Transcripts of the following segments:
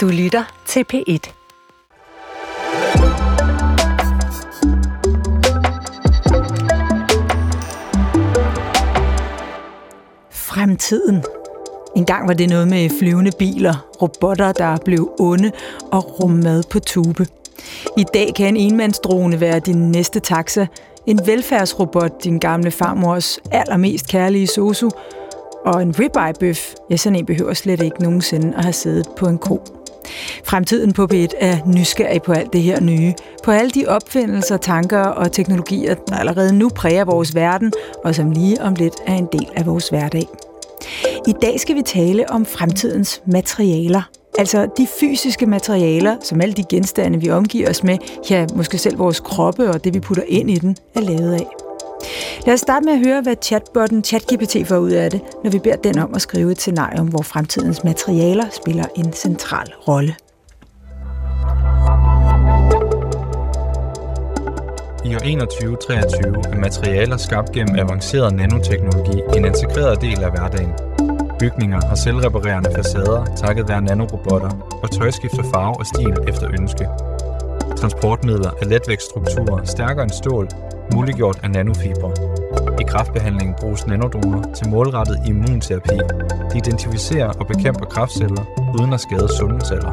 Du lytter til P1. Fremtiden. En gang var det noget med flyvende biler, robotter, der blev onde og rummad på tube. I dag kan en enmandsdrone være din næste taxa, en velfærdsrobot, din gamle farmors allermest kærlige sosu, og en ribeye-bøf, ja, sådan en behøver slet ikke nogensinde at have siddet på en ko. Fremtiden på B1 er nysgerrig på alt det her nye, på alle de opfindelser, tanker og teknologier, der allerede nu præger vores verden, og som lige om lidt er en del af vores hverdag. I dag skal vi tale om fremtidens materialer. Altså de fysiske materialer, som alle de genstande, vi omgiver os med, ja, måske selv vores kroppe og det, vi putter ind i den, er lavet af. Lad os starte med at høre, hvad chatbotten ChatGPT får ud af det, når vi beder den om at skrive et scenarium, hvor fremtidens materialer spiller en central rolle. I år 2123 er materialer skabt gennem avanceret nanoteknologi en integreret del af hverdagen. Bygninger har selvreparerende facader takket være nanorobotter, og tøj skifter farve og stil efter ønske. Transportmidler er letvægtsstrukturer stærkere end stål, muliggjort af nanofibre. I kraftbehandlingen bruges nanodroner til målrettet immunterapi. De identificerer og bekæmper kraftceller uden at skade sunde celler.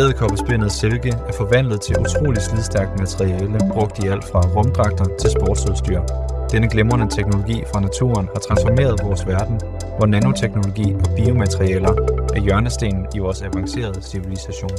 Æderkoppespindet silke er forvandlet til utrolig slidstærkt materiale, brugt i alt fra rumdragter til sportsudstyr. Denne glimrende teknologi fra naturen har transformeret vores verden, hvor nanoteknologi og biomaterialer er hjørnestenen i vores avancerede civilisation.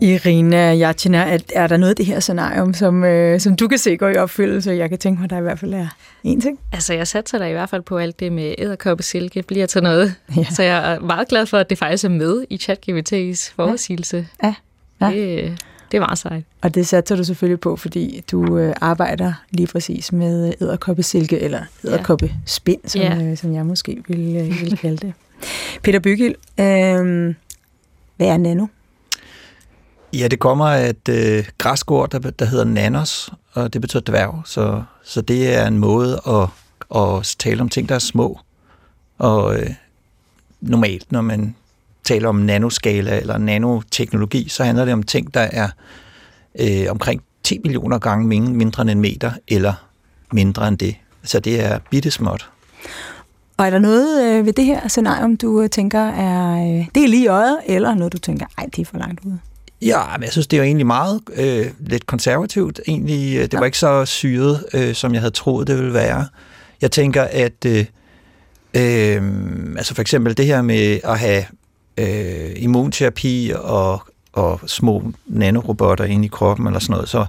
Irina Jachina, er, er der noget af det her scenarium, som, øh, som du kan se går i opfyldelse? Jeg kan tænke mig, at der i hvert fald er en ting. Altså, jeg satser der i hvert fald på alt det med æderkoppesilke bliver til noget. Ja. Så jeg er meget glad for, at det faktisk er med i ChatGPT's forudsigelse. Ja. ja. Det, det er meget sejt. Og det satser du selvfølgelig på, fordi du øh, arbejder lige præcis med æderkoppesilke, eller æderkoppespind, som, ja. øh, som jeg måske vil, øh, vil kalde det. Peter Bygild, øh, hvad er nano? Ja, det kommer af et øh, græsk ord, der, der hedder nanos, og det betyder dværg. Så, så det er en måde at, at tale om ting, der er små. Og øh, normalt, når man taler om nanoskala eller nanoteknologi, så handler det om ting, der er øh, omkring 10 millioner gange mindre end en meter, eller mindre end det. Så det er bittesmåt. Og er der noget øh, ved det her scenarium, du øh, tænker er, øh, det er lige i øjet, eller noget, du tænker, ej, det er for langt ude? Ja, men jeg synes, det er jo egentlig meget øh, lidt konservativt. Egentlig, øh, det var ikke så syret, øh, som jeg havde troet, det ville være. Jeg tænker, at øh, øh, altså for eksempel det her med at have øh, immunterapi og, og små nanorobotter ind i kroppen eller sådan noget, så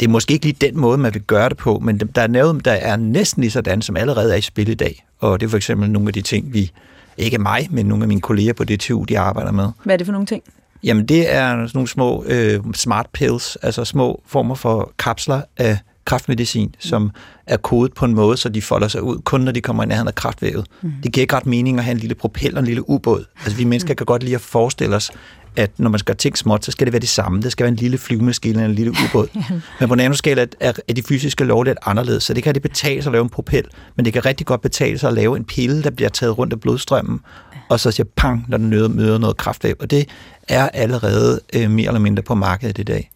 det er måske ikke lige den måde, man vil gøre det på, men der er noget, der er næsten lige sådan, som allerede er i spil i dag. Og det er for eksempel nogle af de ting, vi, ikke mig, men nogle af mine kolleger på DTU, de arbejder med. Hvad er det for nogle ting? Jamen, det er sådan nogle små øh, smart pills, altså små former for kapsler af kraftmedicin, som er kodet på en måde, så de folder sig ud, kun når de kommer i nærheden af kraftvævet. Mm. Det giver ikke ret mening at have en lille propeller og en lille ubåd. Altså, vi mennesker kan godt lide at forestille os, at når man skal ting småt, så skal det være det samme. Det skal være en lille flyvemaskine eller en lille ubåd. men på nanoskala er, er de fysiske lov lidt anderledes, så det kan det betale sig at lave en propel, men det kan rigtig godt betale sig at lave en pille, der bliver taget rundt af blodstrømmen, og så siger pang, når den møder, møder noget kraftvæv. Og det er allerede øh, mere eller mindre på markedet i dag.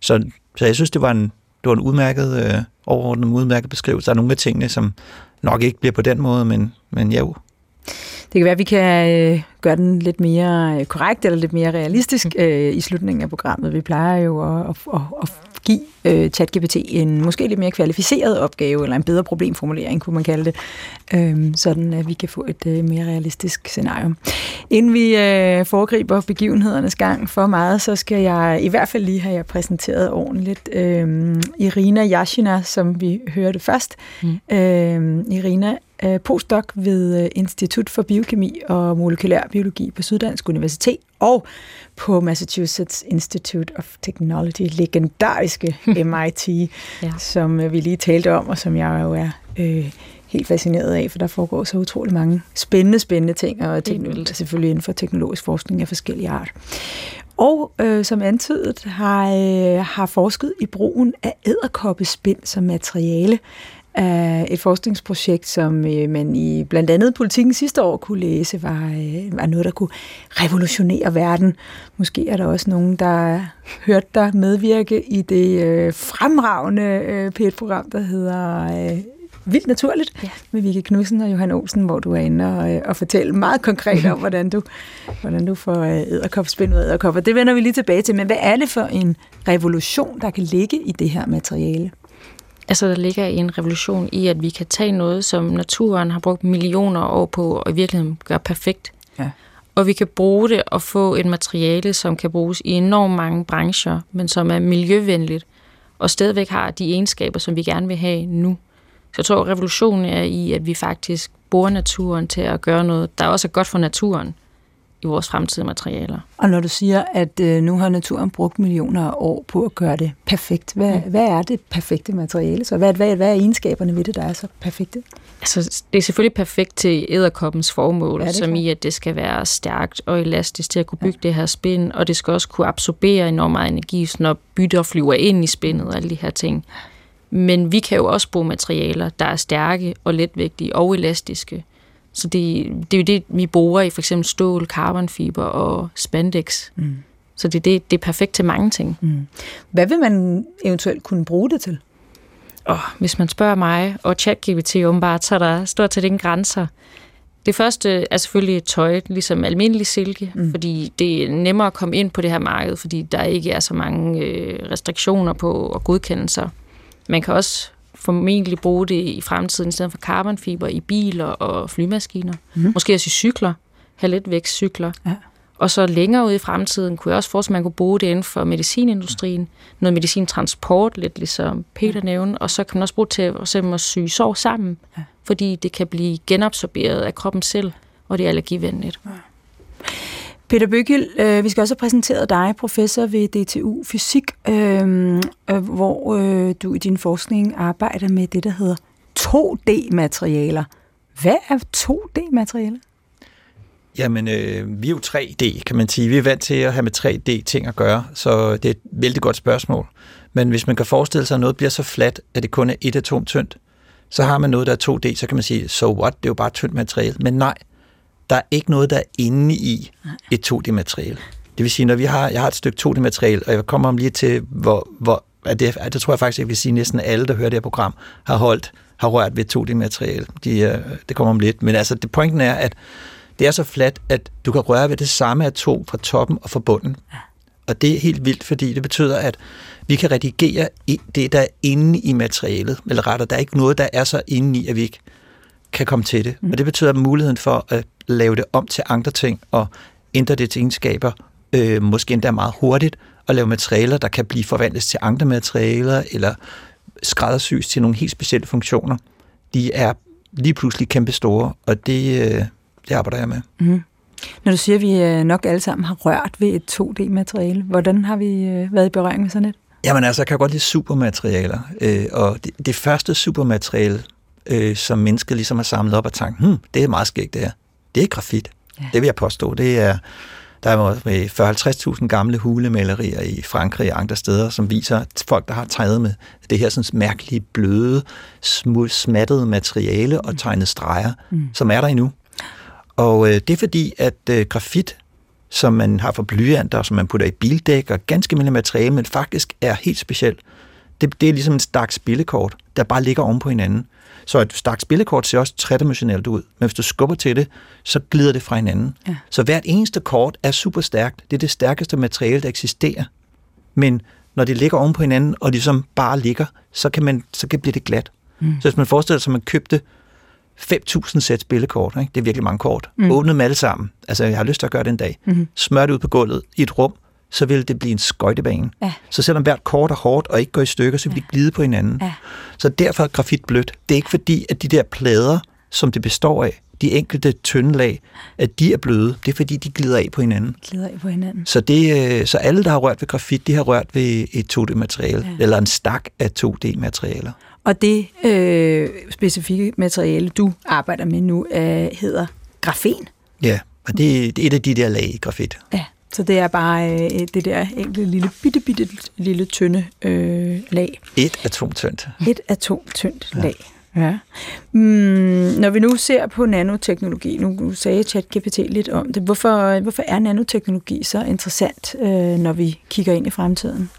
Så, så jeg synes, det var en, det var en udmærket, øh, overordnet udmærket beskrivelse. Der er nogle af tingene, som nok ikke bliver på den måde, men, men jo. Det kan være, at vi kan øh, gøre den lidt mere øh, korrekt eller lidt mere realistisk mm. øh, i slutningen af programmet. Vi plejer jo at, at, at give øh, ChatGPT en måske lidt mere kvalificeret opgave, eller en bedre problemformulering, kunne man kalde det, øh, sådan at vi kan få et øh, mere realistisk scenario. Inden vi øh, foregriber begivenhedernes gang for meget, så skal jeg i hvert fald lige have jer præsenteret ordentligt. Øh, Irina Yashina, som vi hørte først. Mm. Øh, Irina postdoc ved øh, Institut for Biokemi og Molekylær Biologi på Syddansk Universitet og på Massachusetts Institute of Technology, legendariske MIT, ja. som øh, vi lige talte om, og som jeg jo er øh, helt fascineret af, for der foregår så utrolig mange spændende, spændende ting, og teknologi, selvfølgelig inden for teknologisk forskning af forskellige art. Og øh, som antydet har, øh, har forsket i brugen af æderkoppespind som materiale af et forskningsprojekt, som øh, man i blandt andet politikken sidste år kunne læse, var, øh, var noget, der kunne revolutionere verden. Måske er der også nogen, der hørt dig medvirke i det øh, fremragende øh, P1-program, der hedder øh, Vildt Naturligt, ja. med Vicky Knudsen og Johan Olsen, hvor du er inde og, øh, og fortælle meget konkret om, hvordan du, hvordan du får øh, æderkopspind ud af æderkopper. Det vender vi lige tilbage til, men hvad er det for en revolution, der kan ligge i det her materiale? Altså, der ligger en revolution i, at vi kan tage noget, som naturen har brugt millioner år på, og i virkeligheden gøre perfekt. Ja. Og vi kan bruge det og få et materiale, som kan bruges i enormt mange brancher, men som er miljøvenligt, og stadigvæk har de egenskaber, som vi gerne vil have nu. Så jeg tror, at revolutionen er i, at vi faktisk bruger naturen til at gøre noget, der også er godt for naturen i vores fremtidige materialer. Og når du siger, at øh, nu har naturen brugt millioner af år på at gøre det perfekt, hvad, mm. hvad er det perfekte materiale? Så hvad, hvad, hvad er egenskaberne ved det, der er så perfekte? Altså, det er selvfølgelig perfekt til æderkoppens formål, ja, som i, at det skal være stærkt og elastisk til at kunne bygge ja. det her spind, og det skal også kunne absorbere enormt meget energi, når bytter flyver ind i spindet og alle de her ting. Men vi kan jo også bruge materialer, der er stærke og letvægtige og elastiske. Så det, det er jo det, vi bruger i for eksempel stål, carbonfiber og spandex. Mm. Så det, det, det er perfekt til mange ting. Mm. Hvad vil man eventuelt kunne bruge det til? Oh, hvis man spørger mig, og ChatGPT åbenbart, så er der stort set ingen grænser. Det første er selvfølgelig tøj, ligesom almindelig silke, mm. fordi det er nemmere at komme ind på det her marked, fordi der ikke er så mange øh, restriktioner på og godkendelser. Man kan også formentlig bruge det i fremtiden i stedet for carbonfiber i biler og flymaskiner. Mm. Måske også i cykler, cykler. Ja. Og så længere ude i fremtiden kunne jeg også forestille, at man kunne bruge det inden for medicinindustrien. Noget medicintransport, lidt ligesom Peter ja. nævnte. Og så kan man også bruge det til at, at syge sår sammen, ja. fordi det kan blive genabsorberet af kroppen selv, og det er allergivenligt. Ja. Peter Bøgel, øh, vi skal også have præsenteret dig, professor ved DTU Fysik, øh, øh, hvor øh, du i din forskning arbejder med det, der hedder 2D-materialer. Hvad er 2D-materialer? Jamen, øh, vi er jo 3D, kan man sige. Vi er vant til at have med 3D-ting at gøre, så det er et vældig godt spørgsmål. Men hvis man kan forestille sig, at noget bliver så fladt, at det kun er et atom tyndt, så har man noget, der er 2D, så kan man sige, so what, det er jo bare tyndt materiale. Men nej, der er ikke noget, der er inde i et 2D-materiale. Det vil sige, når vi har, jeg har et stykke 2D-materiale, og jeg kommer om lige til, hvor, hvor at det, at det tror jeg faktisk, jeg vil sige, at næsten alle, der hører det her program, har holdt, har rørt ved 2D-materiale. De, uh, det kommer om lidt. Men altså, det pointen er, at det er så fladt, at du kan røre ved det samme atom fra toppen og fra bunden. Og det er helt vildt, fordi det betyder, at vi kan redigere det, der er inde i materialet. Eller rettere, der er ikke noget, der er så inde i, at vi ikke kan komme til det. Mm. Og det betyder at muligheden for at lave det om til andre ting og ændre det til egenskaber, øh, måske endda meget hurtigt, og lave materialer, der kan blive forvandlet til andre materialer, eller skræddersys til nogle helt specielle funktioner. De er lige pludselig kæmpe store, og det, øh, det arbejder jeg med. Mm. Når du siger, at vi øh, nok alle sammen har rørt ved et 2D-materiale, hvordan har vi øh, været i berøring med sådan et? Jamen altså, jeg kan godt lide supermaterialer, øh, og det, det første supermateriale, øh, som mennesket ligesom har samlet op og tænkt, hmm, det er meget skægt det her. Det er grafit. Ja. Det vil jeg påstå. Det er, der er 40-50.000 gamle hulemalerier i Frankrig og andre steder, som viser folk, der har tegnet med det her sådan mærkelige, bløde, smattede materiale og mm. tegnet streger, mm. som er der endnu. Og øh, det er fordi, at øh, grafit, som man har for blyanter, som man putter i bildæk og ganske mindre materiale, men faktisk er helt specielt. Det, det er ligesom en stak spillekort, der bare ligger oven på hinanden. Så et stak spillekort ser også tredimensionelt ud, men hvis du skubber til det, så glider det fra hinanden. Ja. Så hvert eneste kort er super stærkt. Det er det stærkeste materiale, der eksisterer. Men når det ligger oven på hinanden, og ligesom bare ligger, så kan, man, så kan blive det glat. Mm. Så hvis man forestiller sig, at man købte 5.000 sæt spillekort, ikke? det er virkelig mange kort, mm. åbnet dem alle sammen, altså jeg har lyst til at gøre det en dag, mm. smør det ud på gulvet i et rum, så vil det blive en skøjtebane. Ja. Så selvom hvert kort er hårdt og ikke går i stykker, så vil de glide på hinanden. Ja. Så derfor er grafit blødt. Det er ikke fordi, at de der plader, som det består af, de enkelte tynde lag, at de er bløde. Det er fordi, de glider af på hinanden. Glider af på hinanden. Så, det, øh, så alle, der har rørt ved grafit, de har rørt ved et 2D-materiale, ja. eller en stak af 2D-materialer. Og det øh, specifikke materiale, du arbejder med nu, øh, hedder grafen. Ja, og det, det er et af de der lag i grafit. Ja. Så det er bare øh, det der enkelte lille, bitte, bitte lille tynde øh, lag. Et atomtyndt. Et atomtyndt ja. lag. Ja. Mm, når vi nu ser på nanoteknologi, nu sagde ChatGPT lidt om det, hvorfor, hvorfor er nanoteknologi så interessant, øh, når vi kigger ind i fremtiden?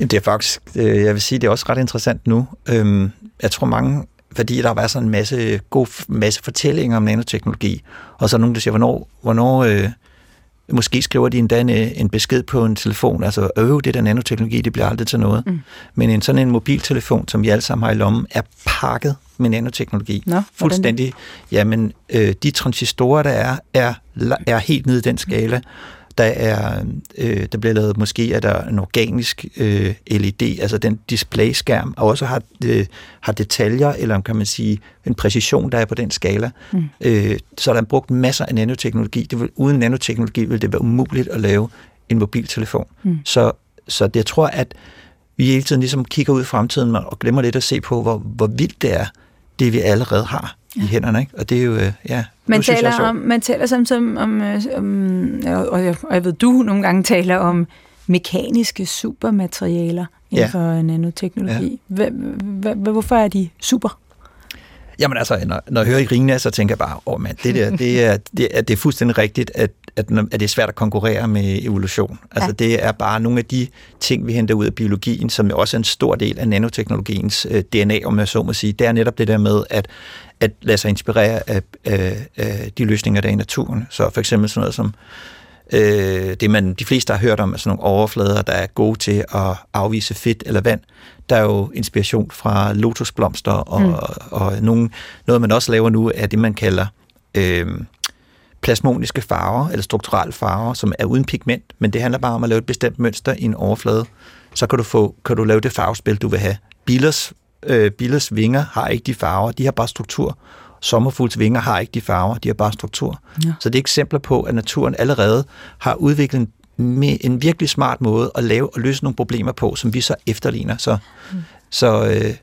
Jamen, det er faktisk, øh, jeg vil sige, det er også ret interessant nu. Øhm, jeg tror mange, fordi der har været sådan en masse, god masse fortællinger om nanoteknologi, og så er nogen, der siger, hvornår, hvornår øh, Måske skriver de endda en, en besked på en telefon, altså øv, det der nanoteknologi, det bliver aldrig til noget. Mm. Men en sådan en mobiltelefon, som vi alle sammen har i lommen, er pakket med nanoteknologi. Nå, Fuldstændig. Jamen, øh, de transistorer, der er, er, er helt nede i den skala. Der er, øh, der bliver lavet, måske er der en organisk øh, LED, altså den displayskærm, og også har, øh, har detaljer, eller kan man sige, en præcision, der er på den skala. Mm. Øh, så der er brugt masser af nanoteknologi. Det vil, uden nanoteknologi vil det være umuligt at lave en mobiltelefon. Mm. Så, så det, jeg tror, at vi hele tiden ligesom kigger ud i fremtiden og glemmer lidt at se på, hvor, hvor vildt det er, det vi allerede har i hænderne. Ikke? Og det er jo, øh, ja, man taler, jeg om, man taler som, om, øh, om og, jeg, og jeg ved, du nogle gange taler om mekaniske supermaterialer inden ja. for nanoteknologi. Ja. Hvorfor er de super? Jamen altså, når, når jeg hører Irina, så tænker jeg bare, åh oh, mand, det, der, det, er, det, er, det er fuldstændig rigtigt, at, at, at det er svært at konkurrere med evolution. Altså ja. det er bare nogle af de ting, vi henter ud af biologien, som også er en stor del af nanoteknologiens øh, DNA, om jeg så må sige. Det er netop det der med, at at lade sig inspirere af, af, af de løsninger, der er i naturen. Så for eksempel sådan noget som øh, det, man de fleste har hørt om, er sådan nogle overflader, der er gode til at afvise fedt eller vand. Der er jo inspiration fra lotusblomster, og, mm. og, og nogle, noget, man også laver nu, er det, man kalder øh, plasmoniske farver, eller strukturelle farver, som er uden pigment, men det handler bare om at lave et bestemt mønster i en overflade. Så kan du, få, kan du lave det farvespil, du vil have. Billers øh, billers vinger har ikke de farver, de har bare struktur. Sommerfugls vinger har ikke de farver, de har bare struktur. Ja. Så det er eksempler på, at naturen allerede har udviklet en, en virkelig smart måde at lave og løse nogle problemer på, som vi så efterligner. Så, mm. så øh,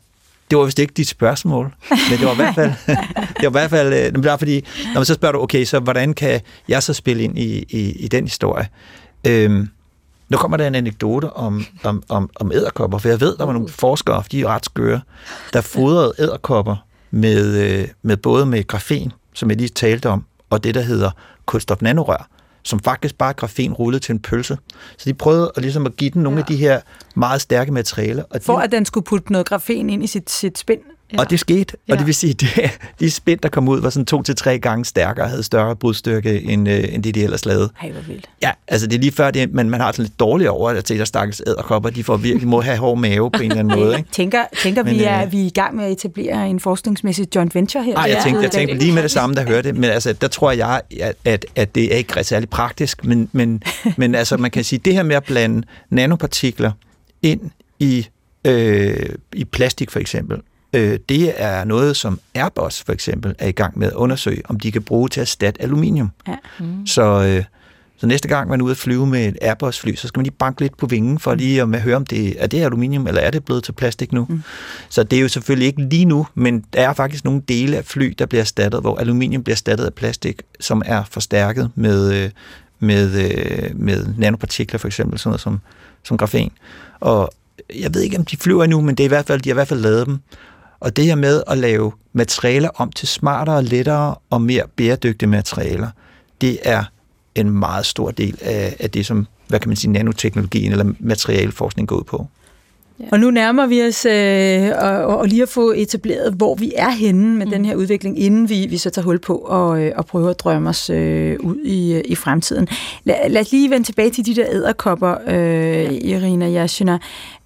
det var vist ikke dit spørgsmål, men det var i hvert fald, det var i hvert fald øh, det var fordi, når man så spørger du, okay, så hvordan kan jeg så spille ind i, i, i den historie? Øhm, nu kommer der en anekdote om, om, om, om æderkopper, for jeg ved, der var nogle forskere, de er ret skøre, der fodrede æderkopper med, øh, med både med grafen, som jeg lige talte om, og det, der hedder kulstof nanorør, som faktisk bare grafen rullet til en pølse. Så de prøvede at, ligesom at give den nogle ja. af de her meget stærke materialer. Og For de, at den skulle putte noget grafen ind i sit, sit spind? Ja. Og det skete, ja. og det vil sige, at de spind, der kom ud, var sådan to til tre gange stærkere, havde større brudstyrke, end, øh, end det, de ellers lavede. Ej, hvor vildt. Ja, altså det er lige før, det, men man har sådan lidt dårligt over, at der stakkels æderkopper, de får virkelig må have hård mave på en eller anden måde. Ikke? tænker, tænker men, vi, er, øh, vi er i gang med at etablere en forskningsmæssig joint venture her? Nej, jeg tænkte, jeg tænkte lige med det samme, der hørte det, men altså, der tror jeg, at, at, at det er ikke særlig praktisk, men, men, men altså, man kan sige, det her med at blande nanopartikler ind i, øh, i plastik for eksempel, Øh, det er noget, som Airbus for eksempel er i gang med at undersøge, om de kan bruge til at erstatte aluminium. Ja. Mm. Så, øh, så næste gang man er ude at flyve med et Airbus-fly, så skal man lige banke lidt på vingen for lige at høre, om det er det aluminium, eller er det blevet til plastik nu. Mm. Så det er jo selvfølgelig ikke lige nu, men der er faktisk nogle dele af fly, der bliver erstattet, hvor aluminium bliver erstattet af plastik, som er forstærket med, øh, med, øh, med nanopartikler, for eksempel sådan noget som, som grafen. Og jeg ved ikke, om de flyver endnu, men det er i hvert fald, de har i hvert fald lavet dem. Og det her med at lave materialer om til smartere, lettere og mere bæredygtige materialer, det er en meget stor del af, af det, som hvad kan man sige, nanoteknologien eller materialforskning går ud på. Ja. Og nu nærmer vi os øh, og, og lige at få etableret, hvor vi er henne med mm. den her udvikling, inden vi, vi så tager hul på og, øh, og prøver at drømme os øh, ud i, i fremtiden. Lad, lad os lige vende tilbage til de der æderkopper, øh, Irina Yashina.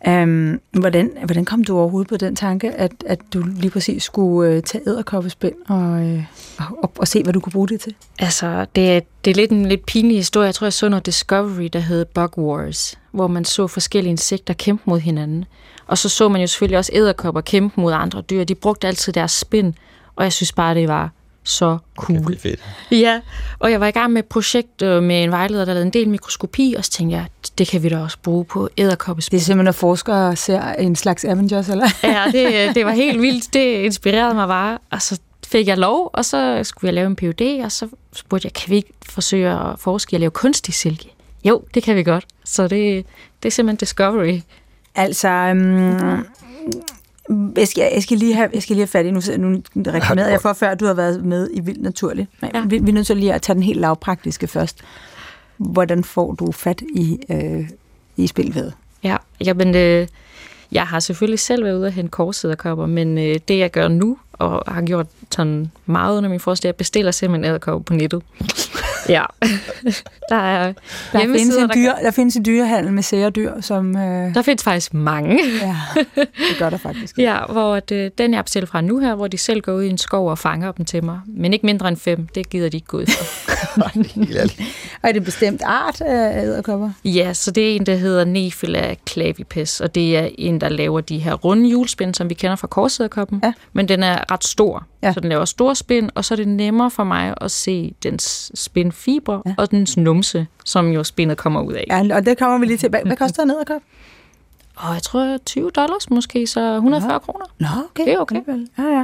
Um, hvordan, hvordan kom du overhovedet på den tanke, at, at du lige præcis skulle øh, tage æderkoppespind og, øh, og, og se, hvad du kunne bruge det til? Altså, det, det er lidt en lidt pinlig historie. Jeg tror, jeg så noget Discovery, der hed Bug Wars, hvor man så forskellige insekter kæmpe mod hinanden. Og så så man jo selvfølgelig også æderkopper kæmpe mod andre dyr. De brugte altid deres spind, og jeg synes bare, det var så cool. Okay, fedt. Ja, og jeg var i gang med et projekt øh, med en vejleder, der lavede en del mikroskopi, og så tænkte jeg, det kan vi da også bruge på æderkoppespil. Det er simpelthen, at forskere ser en slags Avengers, eller? ja, det, det var helt vildt. Det inspirerede mig bare. Og så fik jeg lov, og så skulle jeg lave en PhD, og så spurgte jeg, kan vi ikke forsøge at forske i at lave kunstig silke? Jo, det kan vi godt. Så det, det er simpelthen Discovery. Altså, um, Jeg skal, jeg skal, lige, have, jeg skal lige have fat i, nu, nu reklamerede jeg for, før du har været med i Vildt Naturligt. Ja. vi, vi er nødt til lige at tage den helt lavpraktiske først. Hvordan får du fat i, øh, i spilvædet? Ja, jamen, øh, jeg har selvfølgelig selv været ude og hente korsæderkopper, men øh, det jeg gør nu, og har gjort sådan meget under min forstand, jeg bestiller simpelthen æderkopper på nettet. Ja. der er der findes, en dyr, der, der findes en dyrehandel med særedyr, som... Øh... Der findes faktisk mange. ja, det gør der faktisk. ja, hvor det, den jeg bestiller fra nu her, hvor de selv går ud i en skov og fanger dem til mig. Men ikke mindre end fem, det gider de ikke gå ud for. og er det en bestemt art af æderkopper? Ja, så det er en, der hedder Nephila clavipes, og det er en, der laver de her runde julespind, som vi kender fra korsæderkoppen. Ja. Men den er ret stor, ja. så den laver store spind, og så er det nemmere for mig at se dens spind fiber ja. og dens numse, som jo spindet kommer ud af. Ja, og det kommer vi lige til. Hvad, hvad koster en nederkop? Og jeg tror 20 dollars måske, så 140 Nå. kroner. Nå, okay. Det er okay. Ja, ja.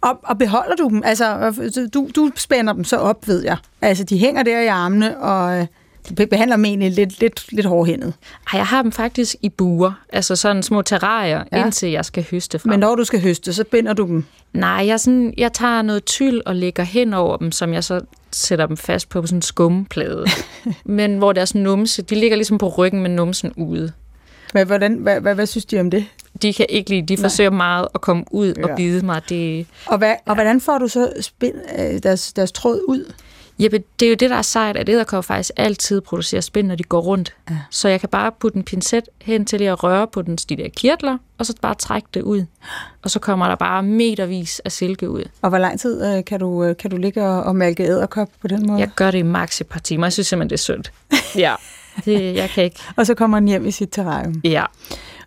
og, og beholder du dem? Altså, du, du spænder dem så op, ved jeg. Altså, de hænger der i armene, og øh, du behandler dem egentlig lidt, lidt, lidt hårdhændet. Ej, jeg har dem faktisk i buer, altså sådan små terrarier, ja. indtil jeg skal høste fra Men når du skal høste, så binder du dem? Nej, jeg, sådan, jeg tager noget tyld og lægger hen over dem, som jeg så sætter dem fast på, sådan en skumplade. Men hvor deres numse, de ligger ligesom på ryggen med numsen ude. Men hvordan, hvad, hvad, hvad synes de om det? De kan ikke lide, de Nej. forsøger meget at komme ud ja. og bide mig. Det, og, hvad, og hvordan får du så spind, øh, deres, deres tråd ud? Jeppe, det er jo det, der er sejt, at æderkopper faktisk altid producerer spind, når de går rundt. Ja. Så jeg kan bare putte en pincet hen til at røre på den, de der kirtler, og så bare trække det ud. Og så kommer der bare metervis af silke ud. Og hvor lang tid øh, kan, du, øh, kan du ligge og, og mælke æderkop på den måde? Jeg gør det i maks et par timer. Jeg synes simpelthen, det er sundt. ja, det, jeg kan ikke. og så kommer den hjem i sit terrarium. Ja.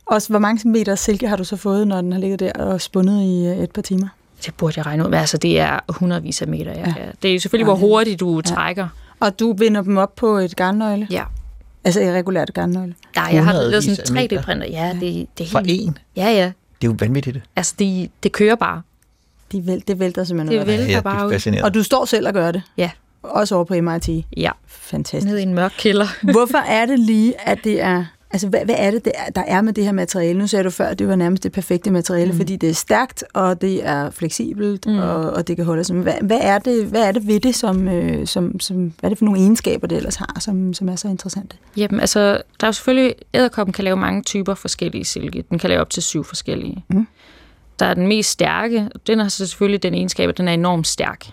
Og hvor mange meter silke har du så fået, når den har ligget der og spundet i øh, et par timer? Det burde jeg regne ud. Altså, det er hundredvis af meter. Ja. Ja. Det er jo selvfølgelig, hvor hurtigt du ja. trækker. Og du binder dem op på et garnnøgle? Ja. Altså et regulært garnnøgle? Nej, jeg har lavet sådan en 3D-printer. Ja, det, det er For en? Ja, ja. Det er jo vanvittigt. Altså, det, det kører bare. De væl, det vælter simpelthen Det vælter ja, bare ud. Og du står selv og gør det? Ja. Også over på MIT? Ja. Fantastisk. Nede i en mørk kælder. Hvorfor er det lige, at det er Altså, hvad, hvad er det, der er med det her materiale? Nu sagde du før, at det var nærmest det perfekte materiale, mm. fordi det er stærkt, og det er fleksibelt, mm. og, og det kan holde sig. Hvad, hvad, er det, hvad er det ved det, som, øh, som, som, hvad er det for nogle egenskaber, det ellers har, som, som er så interessante? Jamen, altså, der er jo selvfølgelig, æderkoppen kan lave mange typer forskellige silke. Den kan lave op til syv forskellige. Mm. Der er den mest stærke, den har så selvfølgelig den egenskab, at den er enormt stærk.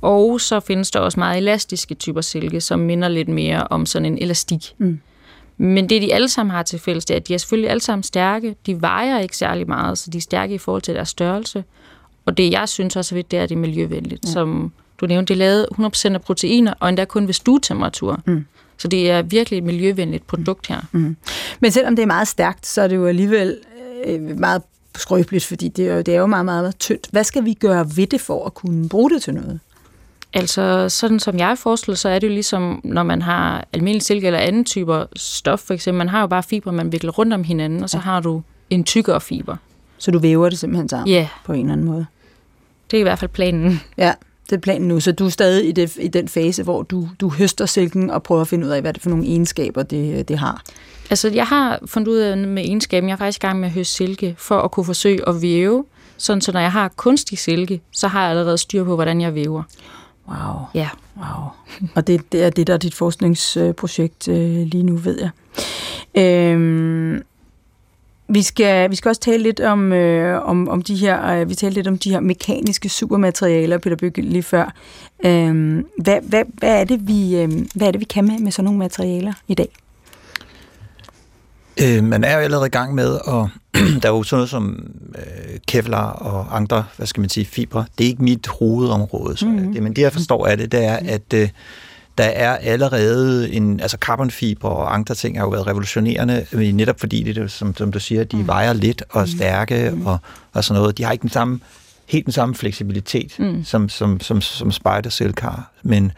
Og så findes der også meget elastiske typer silke, som minder lidt mere om sådan en elastik. Mm. Men det, de alle sammen har til fælles, det er, at de er selvfølgelig alle sammen stærke. De vejer ikke særlig meget, så de er stærke i forhold til deres størrelse. Og det, jeg synes også er vigtigt, det er, at det er miljøvenligt. Ja. Som du nævnte, det er lavet 100% af proteiner, og endda kun ved stuetemperatur. Mm. Så det er virkelig et miljøvenligt produkt her. Mm. Men selvom det er meget stærkt, så er det jo alligevel øh, meget skrøbeligt, fordi det er, jo, det er jo meget, meget, meget tyndt. Hvad skal vi gøre ved det for at kunne bruge det til noget? Altså, sådan som jeg forestiller, så er det jo ligesom, når man har almindelig silke eller anden typer stof, for eksempel. Man har jo bare fiber, man vikler rundt om hinanden, og så ja. har du en tykkere fiber. Så du væver det simpelthen sammen yeah. på en eller anden måde? Det er i hvert fald planen. Ja, det er planen nu. Så du er stadig i, det, i den fase, hvor du, du høster silken og prøver at finde ud af, hvad det for nogle egenskaber, det, det har. Altså, jeg har fundet ud af med egenskaben. Jeg er faktisk i gang med at høste silke, for at kunne forsøge at væve. Sådan, så når jeg har kunstig silke, så har jeg allerede styr på, hvordan jeg væver. Wow. Ja. Wow. Og det, det er det, der er dit forskningsprojekt øh, lige nu, ved jeg. Øhm, vi skal, vi skal også tale lidt om, øh, om, om de her, øh, vi talte lidt om de her mekaniske supermaterialer, Peter Bygge, lige før. Øhm, hvad, hvad, hvad, er det, vi, øh, hvad er det, vi kan med, med sådan nogle materialer i dag? Øh, man er jo allerede i gang med, og der er jo sådan noget som øh, kevlar og andre, hvad skal man sige, fibre. Det er ikke mit hovedområde. Så mm-hmm. det, men det, jeg forstår af det, det er, at øh, der er allerede en, altså carbonfiber og andre ting har jo været revolutionerende, netop fordi det, som, som du siger, de mm. vejer lidt og er mm. stærke mm. og, og sådan noget. De har ikke den samme, helt den samme fleksibilitet, mm. som, som, som, som Spider har. Men,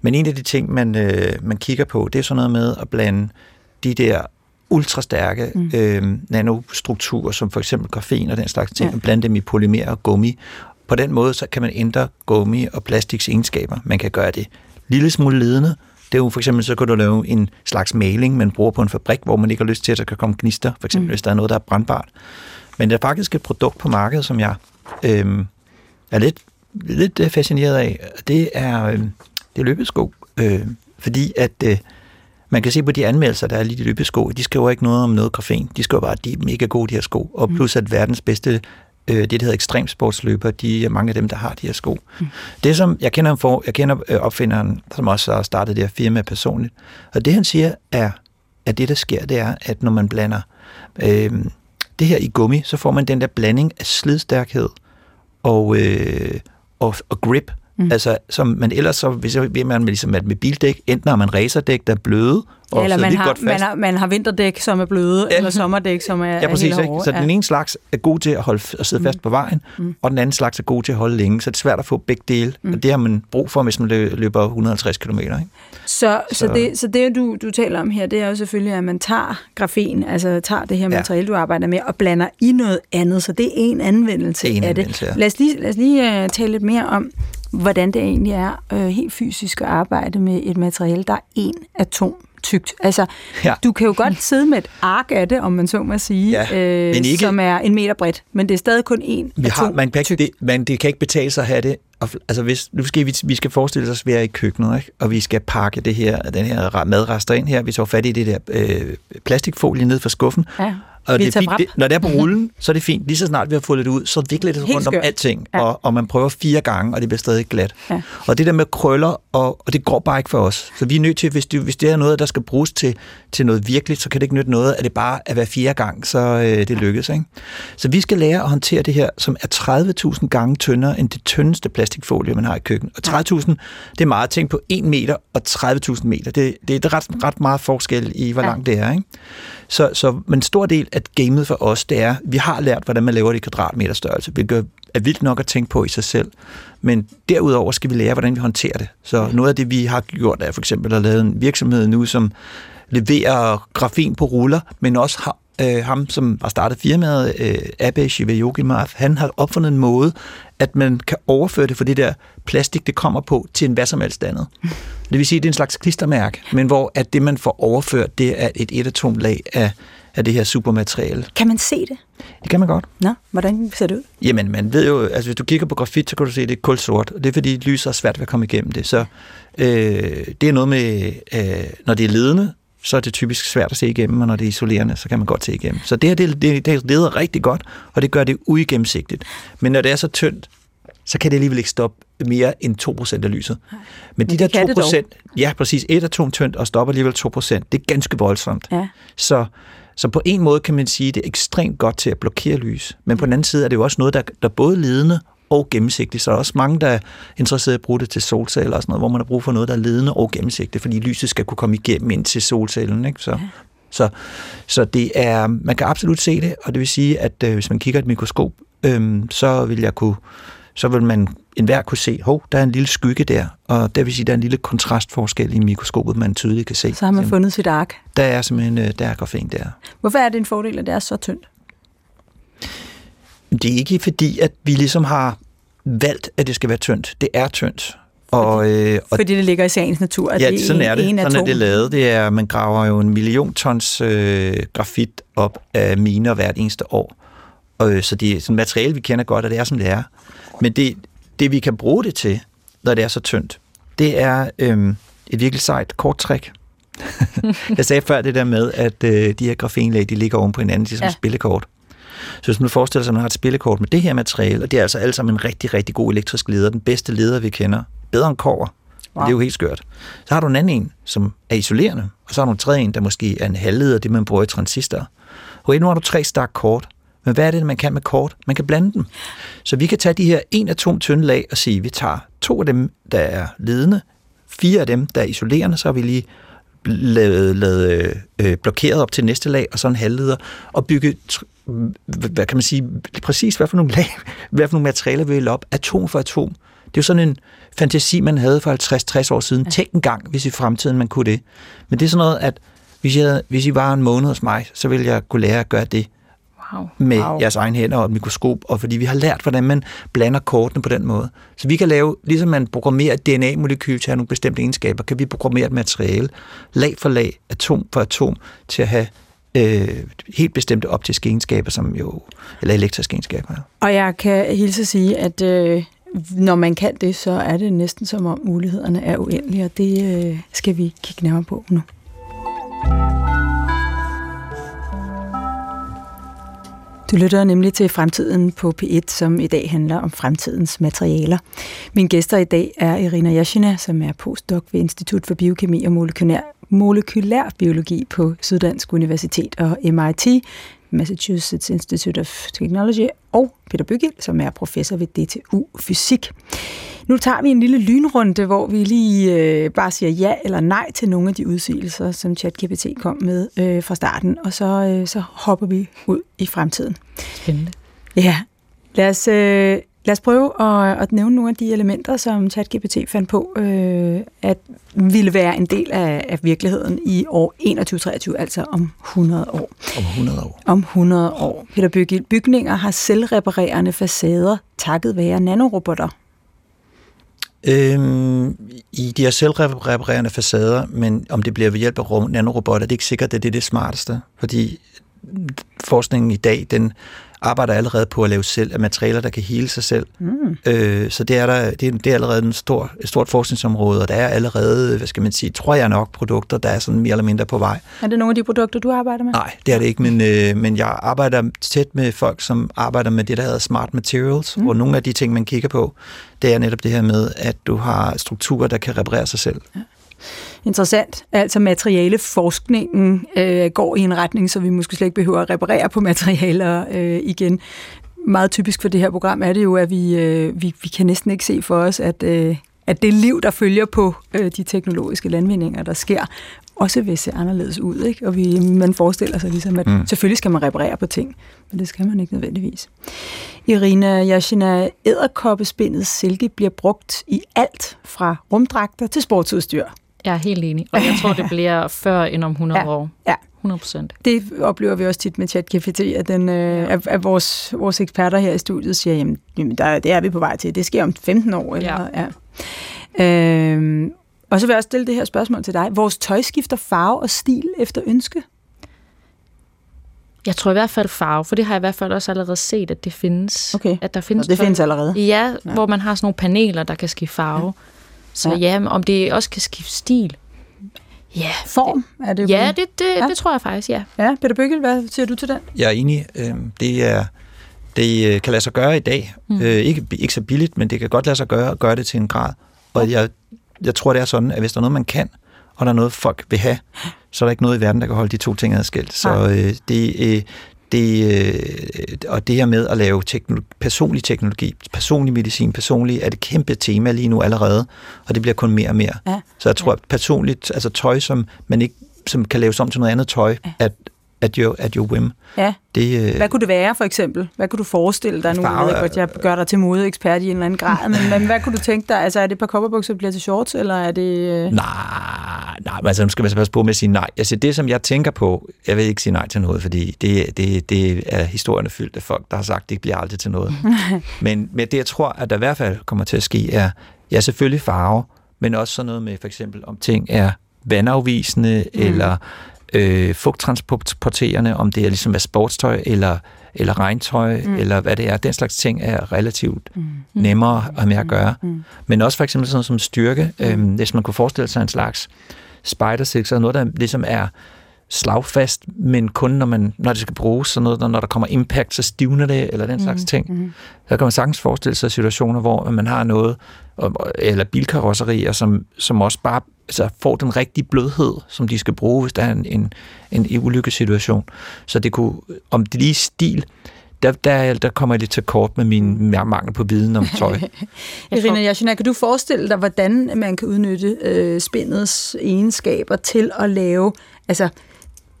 men en af de ting, man, øh, man kigger på, det er sådan noget med at blande de der ultrastærke mm. øh, nanostrukturer, som for eksempel grafen og den slags ting, ja. og blande dem i polymer og gummi. På den måde så kan man ændre gummi og plastiks egenskaber. Man kan gøre det lille smule ledende, Det er jo for eksempel, så kan du lave en slags maling, man bruger på en fabrik, hvor man ikke har lyst til, at der kan komme gnister, for eksempel mm. hvis der er noget, der er brandbart. Men der er faktisk et produkt på markedet, som jeg øh, er lidt, lidt øh, fascineret af. Det er, øh, det er løbesko, øh, fordi at øh, man kan se på de anmeldelser, der er lige de løbesko, de skriver ikke noget om noget grafen. De skriver bare, at de er mega gode, de her sko. Og mm. plus at verdens bedste øh, det, der hedder ekstremsportsløber, de er mange af dem, der har de her sko. Mm. Det som, jeg kender, for, jeg kender øh, opfinderen, som også har startet det her firma personligt, og det han siger er, at det der sker, det er, at når man blander øh, det her i gummi, så får man den der blanding af slidstærkhed og, øh, og, og grip, Mm. Altså, som man ellers så, hvis vil man ligesom at med bildæk, enten har man racerdæk, der er bløde, og ja, eller man har, godt fast. Man, har, man har vinterdæk, som er bløde, ja. eller sommerdæk, som er, ja, præcis, er helt Så ja. den ene slags er god til at, holde, at sidde mm. fast på vejen, mm. og den anden slags er god til at holde længe, så det er svært at få begge dele, mm. og det har man brug for, hvis man løber 150 km. Ikke? Så, så. Så, det, så det, du, du taler om her, det er jo selvfølgelig, at man tager grafen, altså tager det her materiale, ja. du arbejder med, og blander i noget andet, så det er en anvendelse det er en af anvendelse, det. Ja. Lad os lige, lad os lige uh, tale lidt mere om, hvordan det egentlig er øh, helt fysisk at arbejde med et materiale, der er en atom tykt. Altså, ja. du kan jo godt sidde med et ark af det, om man så må sige, ja, øh, men ikke, som er en meter bredt, men det er stadig kun en vi atom har, man kan ikke, det, man, det kan ikke betale sig at have det. Altså, hvis, nu skal vi, vi skal forestille os, at vi er i køkkenet, ikke? og vi skal pakke det her, den her madrester ind her. Vi tager fat i det der øh, plastikfolie ned fra skuffen, ja. Og det er fint, det, når det er på rullen, så er det fint. Lige så snart vi har fået det ud, så vikler det rundt skørt. om alting, ja. og, og man prøver fire gange, og det bliver stadig glat. Ja. Og det der med krøller, og, og det går bare ikke for os. Så vi er nødt til, hvis det, hvis det er noget, der skal bruges til, til noget virkeligt, så kan det ikke nytte noget, at det bare er hver fire gang, så øh, det lykkes. Ikke? Så vi skal lære at håndtere det her, som er 30.000 gange tyndere end det tyndeste plastikfolie, man har i køkkenet. Og 30.000, det er meget tænke på 1 meter og 30.000 meter. Det, det er ret, ret meget forskel i, hvor ja. langt det er. Ikke? Så, så men en stor del af gamet for os, det er, vi har lært, hvordan man laver det i kvadratmeter størrelse, hvilket er vildt nok at tænke på i sig selv. Men derudover skal vi lære, hvordan vi håndterer det. Så noget af det, vi har gjort, er for eksempel at lave en virksomhed nu, som leverer grafin på ruller, men også har øh, ham, som har startet firmaet, øh, Abhay Shivayogimath, han har opfundet en måde, at man kan overføre det fra det der plastik, det kommer på, til en hvad som helst andet. Det vil sige, at det er en slags klistermærke, men hvor at det, man får overført, det er et etatomlag af, af det her supermateriale. Kan man se det? Det kan man godt. Nå, hvordan ser det ud? Jamen, man ved jo, altså hvis du kigger på grafit, så kan du se, at det er kulsort. Det er fordi, lyset er svært ved at komme igennem det. Så øh, det er noget med, øh, når det er ledende, så er det typisk svært at se igennem, og når det er isolerende, så kan man godt se igennem. Så det her, det, det, det leder rigtig godt, og det gør det uigennemsigtigt. Men når det er så tyndt, så kan det alligevel ikke stoppe mere end 2% af lyset. Men, Men de der 2%, ja præcis, et atom tyndt og stopper alligevel 2%, det er ganske voldsomt. Ja. Så, så på en måde kan man sige, at det er ekstremt godt til at blokere lys. Men på den anden side er det jo også noget, der, der både ledende og gennemsigtigt. Så er der også mange, der er interesseret i at bruge det til solceller og sådan noget, hvor man har brug for noget, der er ledende og gennemsigtigt, fordi lyset skal kunne komme igennem ind til solcellen. Ikke? Så, ja. så, så det er, man kan absolut se det, og det vil sige, at øh, hvis man kigger et mikroskop, øh, så vil jeg kunne så vil man enhver kunne se, hov, der er en lille skygge der, og det vil sige, der er en lille kontrastforskel i mikroskopet, man tydeligt kan se. Så har man fundet sit ark. Der er simpelthen, øh, der er grafen der. Hvorfor er det en fordel, at det er så tyndt? Det er ikke fordi, at vi ligesom har valgt, at det skal være tyndt. Det er tyndt. Og, øh, og, fordi det ligger i sagens natur. At ja, det sådan er det. Sådan er det lavet. Det er, man graver jo en million tons øh, grafit op af miner hvert eneste år. Og, øh, så det er sådan materiale, vi kender godt, og det er, som det er. Men det, det, vi kan bruge det til, når det er så tyndt, det er øh, et virkelig sejt korttræk. jeg sagde før det der med, at øh, de her grafenlag, de ligger oven på hinanden, ligesom ja. spillekort. Så hvis man forestiller sig, at man har et spillekort med det her materiale, og det er altså alle sammen en rigtig, rigtig god elektrisk leder, den bedste leder, vi kender, bedre end kover, wow. det er jo helt skørt. Så har du en anden en, som er isolerende, og så har du en tredje en, der måske er en halvleder, det man bruger i transistor. Og nu har du tre stak kort, men hvad er det, man kan med kort? Man kan blande dem. Så vi kan tage de her en atom tynde lag og sige, at vi tager to af dem, der er ledende, fire af dem, der er isolerende, så har vi lige lavet, lavet øh, blokeret op til næste lag, og så en halvleder, og bygge, hvad kan man sige, præcis hvad for nogle lag, hvad for nogle materialer vi vil op, atom for atom. Det er jo sådan en fantasi, man havde for 50-60 år siden. Ja. Tænk en gang, hvis i fremtiden man kunne det. Men det er sådan noget, at hvis, jeg, hvis I var en måned hos mig, så ville jeg kunne lære at gøre det Wow. med Wow. jeres egen hænder og et mikroskop, og fordi vi har lært, hvordan man blander kortene på den måde. Så vi kan lave, ligesom man programmerer et DNA-molekyl til at have nogle bestemte egenskaber, kan vi programmere et materiale, lag for lag, atom for atom, til at have øh, helt bestemte optiske egenskaber, som jo, eller elektriske egenskaber. Og jeg kan hilse at sige, at øh, når man kan det, så er det næsten som om mulighederne er uendelige, og det øh, skal vi kigge nærmere på nu. Du lytter nemlig til Fremtiden på P1, som i dag handler om fremtidens materialer. Mine gæster i dag er Irina Yashina, som er postdoc ved Institut for Biokemi og Molekylær, Molekylær Biologi på Syddansk Universitet og MIT, Massachusetts Institute of Technology, og Peter Bygild, som er professor ved DTU Fysik. Nu tager vi en lille lynrunde, hvor vi lige øh, bare siger ja eller nej til nogle af de udsigelser, som ChatGPT kom med øh, fra starten, og så, øh, så hopper vi ud i fremtiden. Spændende. Ja, lad os, øh, lad os prøve at, at nævne nogle af de elementer, som ChatGPT fandt på, øh, at ville være en del af, af virkeligheden i år 2123, altså om 100 år. Om 100 år. Om 100 år. Peter Bygild, bygninger har selvreparerende facader takket være nanorobotter. Øhm, I de her selvreparerende facader, men om det bliver ved hjælp af ro- nanorobotter, det er ikke sikkert, at det er det smarteste, fordi forskningen i dag, den arbejder allerede på at lave selv af materialer, der kan hele sig selv. Mm. Øh, så det er, der, det, er, det er allerede en stor, et stort forskningsområde, og der er allerede, hvad skal man sige, tror jeg nok, produkter, der er sådan mere eller mindre på vej. Er det nogle af de produkter, du arbejder med? Nej, det er det ikke, men, øh, men jeg arbejder tæt med folk, som arbejder med det, der hedder smart materials, mm. og nogle af de ting, man kigger på, det er netop det her med, at du har strukturer, der kan reparere sig selv. Interessant. Altså materialeforskningen øh, går i en retning, så vi måske slet ikke behøver at reparere på materialer øh, igen. Meget typisk for det her program er det jo, at vi, øh, vi, vi kan næsten ikke se for os, at, øh, at det liv, der følger på øh, de teknologiske landvindinger, der sker, også vil se anderledes ud. Ikke? Og vi, man forestiller sig ligesom, at mm. Selvfølgelig skal man reparere på ting, men det skal man ikke nødvendigvis. Irina Yashina, æderkoppespindets silke bliver brugt i alt fra rumdragter til sportsudstyr. Jeg er helt enig, og jeg tror, det bliver før end om 100 Ja. år. Ja. 100 procent. Det oplever vi også tit med ChatGPT, at, den, øh, at, at vores, vores eksperter her i studiet siger, jamen, jamen der, det er vi på vej til. Det sker om 15 år. Eller, ja. Ja. Øhm, og så vil jeg også stille det her spørgsmål til dig. Vores tøj skifter farve og stil efter ønske? Jeg tror i hvert fald farve, for det har jeg i hvert fald også allerede set, at det findes. Okay. At der findes det tøj- findes allerede. Ja, Ja. ja, hvor man har sådan nogle paneler, der kan skifte farve. Ja. Så Ja. om det også kan skifte stil. Ja, Form er det jo ja det, det, Ja. det tror jeg faktisk, ja. Ja, Peter Bøgel, hvad siger du til den? Jeg er enig. Øh, det er det øh, kan lade sig gøre i dag. Mm. Øh, ikke, ikke så billigt, men det kan godt lade sig gøre at gøre det til en grad. Og jeg, jeg tror, det er sådan, at hvis der er noget, man kan, og der er noget, folk vil have, så er der ikke noget i verden, der kan holde de to ting adskilt. Så øh, det, øh, det, øh, og det her med at lave teknologi, personlig teknologi, personlig medicin, personlig er et kæmpe tema lige nu allerede, og det bliver kun mere og mere. Ja. Så jeg tror, at personligt, altså tøj, som man ikke som kan laves om til noget andet tøj, at, at, your, at your whim, Ja. det, øh, Hvad kunne det være, for eksempel? Hvad kunne du forestille dig nu? Farve Jeg ved godt, jeg gør dig til modeekspert i en eller anden grad, men, men hvad kunne du tænke dig? Altså, er det et par kopperbukser, der bliver til shorts, eller er det... Øh... Nej, nej, men altså, nu skal man så passe på med at sige nej. Altså, det, som jeg tænker på, jeg vil ikke sige nej til noget, fordi det, det, det er historierne fyldt af folk, der har sagt, det ikke bliver aldrig til noget. men, men det, jeg tror, at der i hvert fald kommer til at ske, er, ja, selvfølgelig farve, men også sådan noget med, for eksempel, om ting er vandafvisende, mm. eller øh, fugttransporterende, om det er ligesom er sportstøj, eller eller regntøj, mm. eller hvad det er. Den slags ting er relativt mm. nemmere at have med at gøre. Mm. Men også for eksempel sådan noget som styrke. Mm. Øhm, hvis man kunne forestille sig en slags spider silk, så er noget, der ligesom er slagfast, men kun når, man, når det skal bruges, så noget, når der kommer impact, så stivner det, eller den slags ting. Mm. Så kan man sagtens forestille sig situationer, hvor man har noget, eller bilkarosserier, som, som også bare altså, får den rigtige blødhed, som de skal bruge, hvis der er en, en, en ulykkesituation. Så det kunne, om det lige stil, der, der, der kommer jeg lidt til kort med min mangel på viden om tøj. Irina Yashina, kan du forestille dig, hvordan man kan udnytte øh, spændets egenskaber til at lave, altså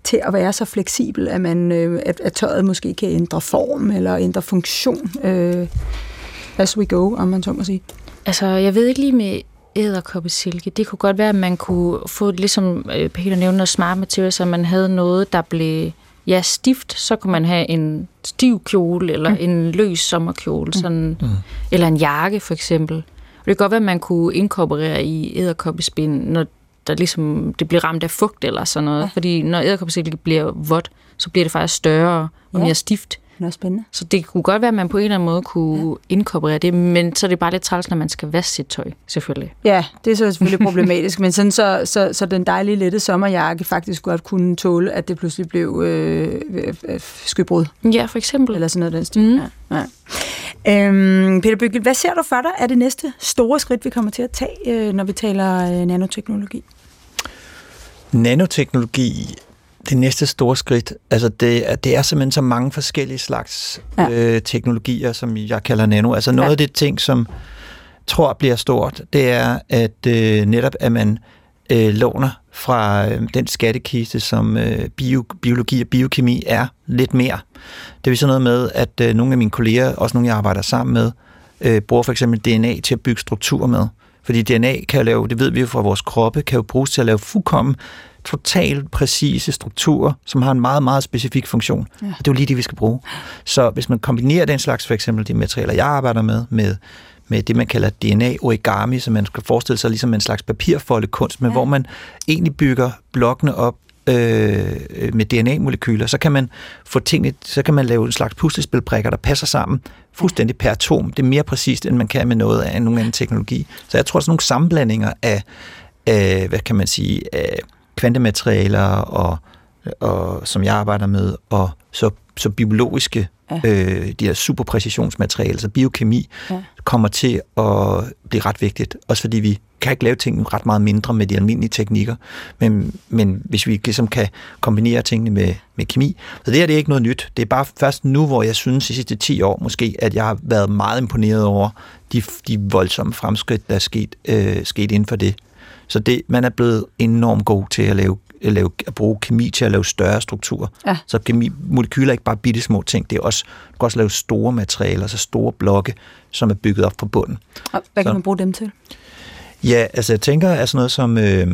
til at være så fleksibel, at, man, øh, at, at tøjet måske kan ændre form eller ændre funktion øh, as we go, om man så må sige? Altså, jeg ved ikke lige med æderkoppesilke. Det kunne godt være, at man kunne få, ligesom øh, Peter nævnte, noget smart materials, så man havde noget, der blev ja, stift, så kunne man have en stiv kjole, eller mm. en løs sommerkjole, sådan, mm. eller en jakke for eksempel. Og det kan godt være, at man kunne inkorporere i æderkoppespind, når der ligesom, det bliver ramt af fugt eller sådan noget. Ja. Fordi når æderkoppesilke bliver vådt, så bliver det faktisk større og ja. mere stift. Det er spændende. Så det kunne godt være, at man på en eller anden måde kunne ja. inkorporere det, men så er det bare lidt træls, når man skal vaske sit tøj, selvfølgelig. Ja, det er så selvfølgelig problematisk, men sådan så, så, så den dejlige lette sommerjakke faktisk godt kunne tåle, at det pludselig blev øh, øh, skybrud. Ja, for eksempel. Eller sådan noget den stil. Mm. Ja. Ja. Øhm, Peter Bygge, hvad ser du for dig er det næste store skridt, vi kommer til at tage, øh, når vi taler øh, nanoteknologi? Nanoteknologi det næste store skridt, altså det, er, det er simpelthen så mange forskellige slags ja. øh, teknologier, som jeg kalder nano. Altså noget ja. af det ting, som tror bliver stort, det er, at øh, netop at man øh, låner fra øh, den skattekiste, som øh, bio, biologi og biokemi er, lidt mere. Det er sådan noget med, at øh, nogle af mine kolleger, også nogle jeg arbejder sammen med, øh, bruger for eksempel DNA til at bygge struktur med. Fordi DNA kan lave, det ved vi jo fra vores kroppe, kan jo bruges til at lave fuldkommen totalt præcise strukturer, som har en meget, meget specifik funktion. Ja. Og det er jo lige det, vi skal bruge. Så hvis man kombinerer den slags, for eksempel de materialer, jeg arbejder med, med med det, man kalder DNA-origami, som man skal forestille sig ligesom en slags papirfoldekunst, men ja. hvor man egentlig bygger blokkene op øh, med DNA-molekyler, så kan man få tingene, så kan man lave en slags puslespilbrikker, der passer sammen fuldstændig per atom. Det er mere præcist, end man kan med noget af nogen anden teknologi. Så jeg tror, at sådan nogle sammenblandinger af, af hvad kan man sige, af kvantematerialer, og, og, som jeg arbejder med, og så, så biologiske, ja. øh, de her superpræcisionsmaterialer, så biokemi, ja. kommer til at blive ret vigtigt. Også fordi vi kan ikke lave ting ret meget mindre med de almindelige teknikker, men, men hvis vi ligesom kan kombinere tingene med, med kemi. Så det her det er ikke noget nyt. Det er bare først nu, hvor jeg synes i sidste 10 år måske, at jeg har været meget imponeret over de, de voldsomme fremskridt, der er sket, øh, sket inden for det. Så det, man er blevet enormt god til at lave at, lave, at bruge kemi til at lave større strukturer. Ja. Så kemi, molekyler er ikke bare bitte små ting, det er også, du kan også lave store materialer, altså store blokke, som er bygget op på bunden. Og hvad kan så, man bruge dem til? Ja, altså jeg tænker, at sådan noget som øh,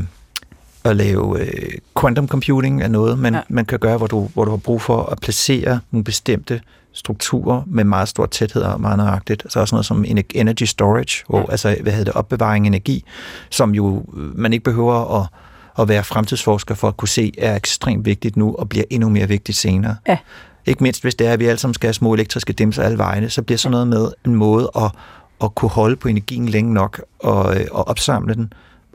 at lave øh, quantum computing er noget, man, ja. man kan gøre, hvor du, hvor du har brug for at placere nogle bestemte strukturer med meget stor tæthed og meget nøjagtigt. Så også noget som energy storage, hvor, ja. altså, hvad hedder det, opbevaring af energi, som jo øh, man ikke behøver at, at være fremtidsforsker for at kunne se, er ekstremt vigtigt nu og bliver endnu mere vigtigt senere. Ja. Ikke mindst hvis det er, at vi alle sammen skal have små elektriske dimser alle vegne, så bliver sådan noget med en måde at, at kunne holde på energien længe nok og, øh, og opsamle den,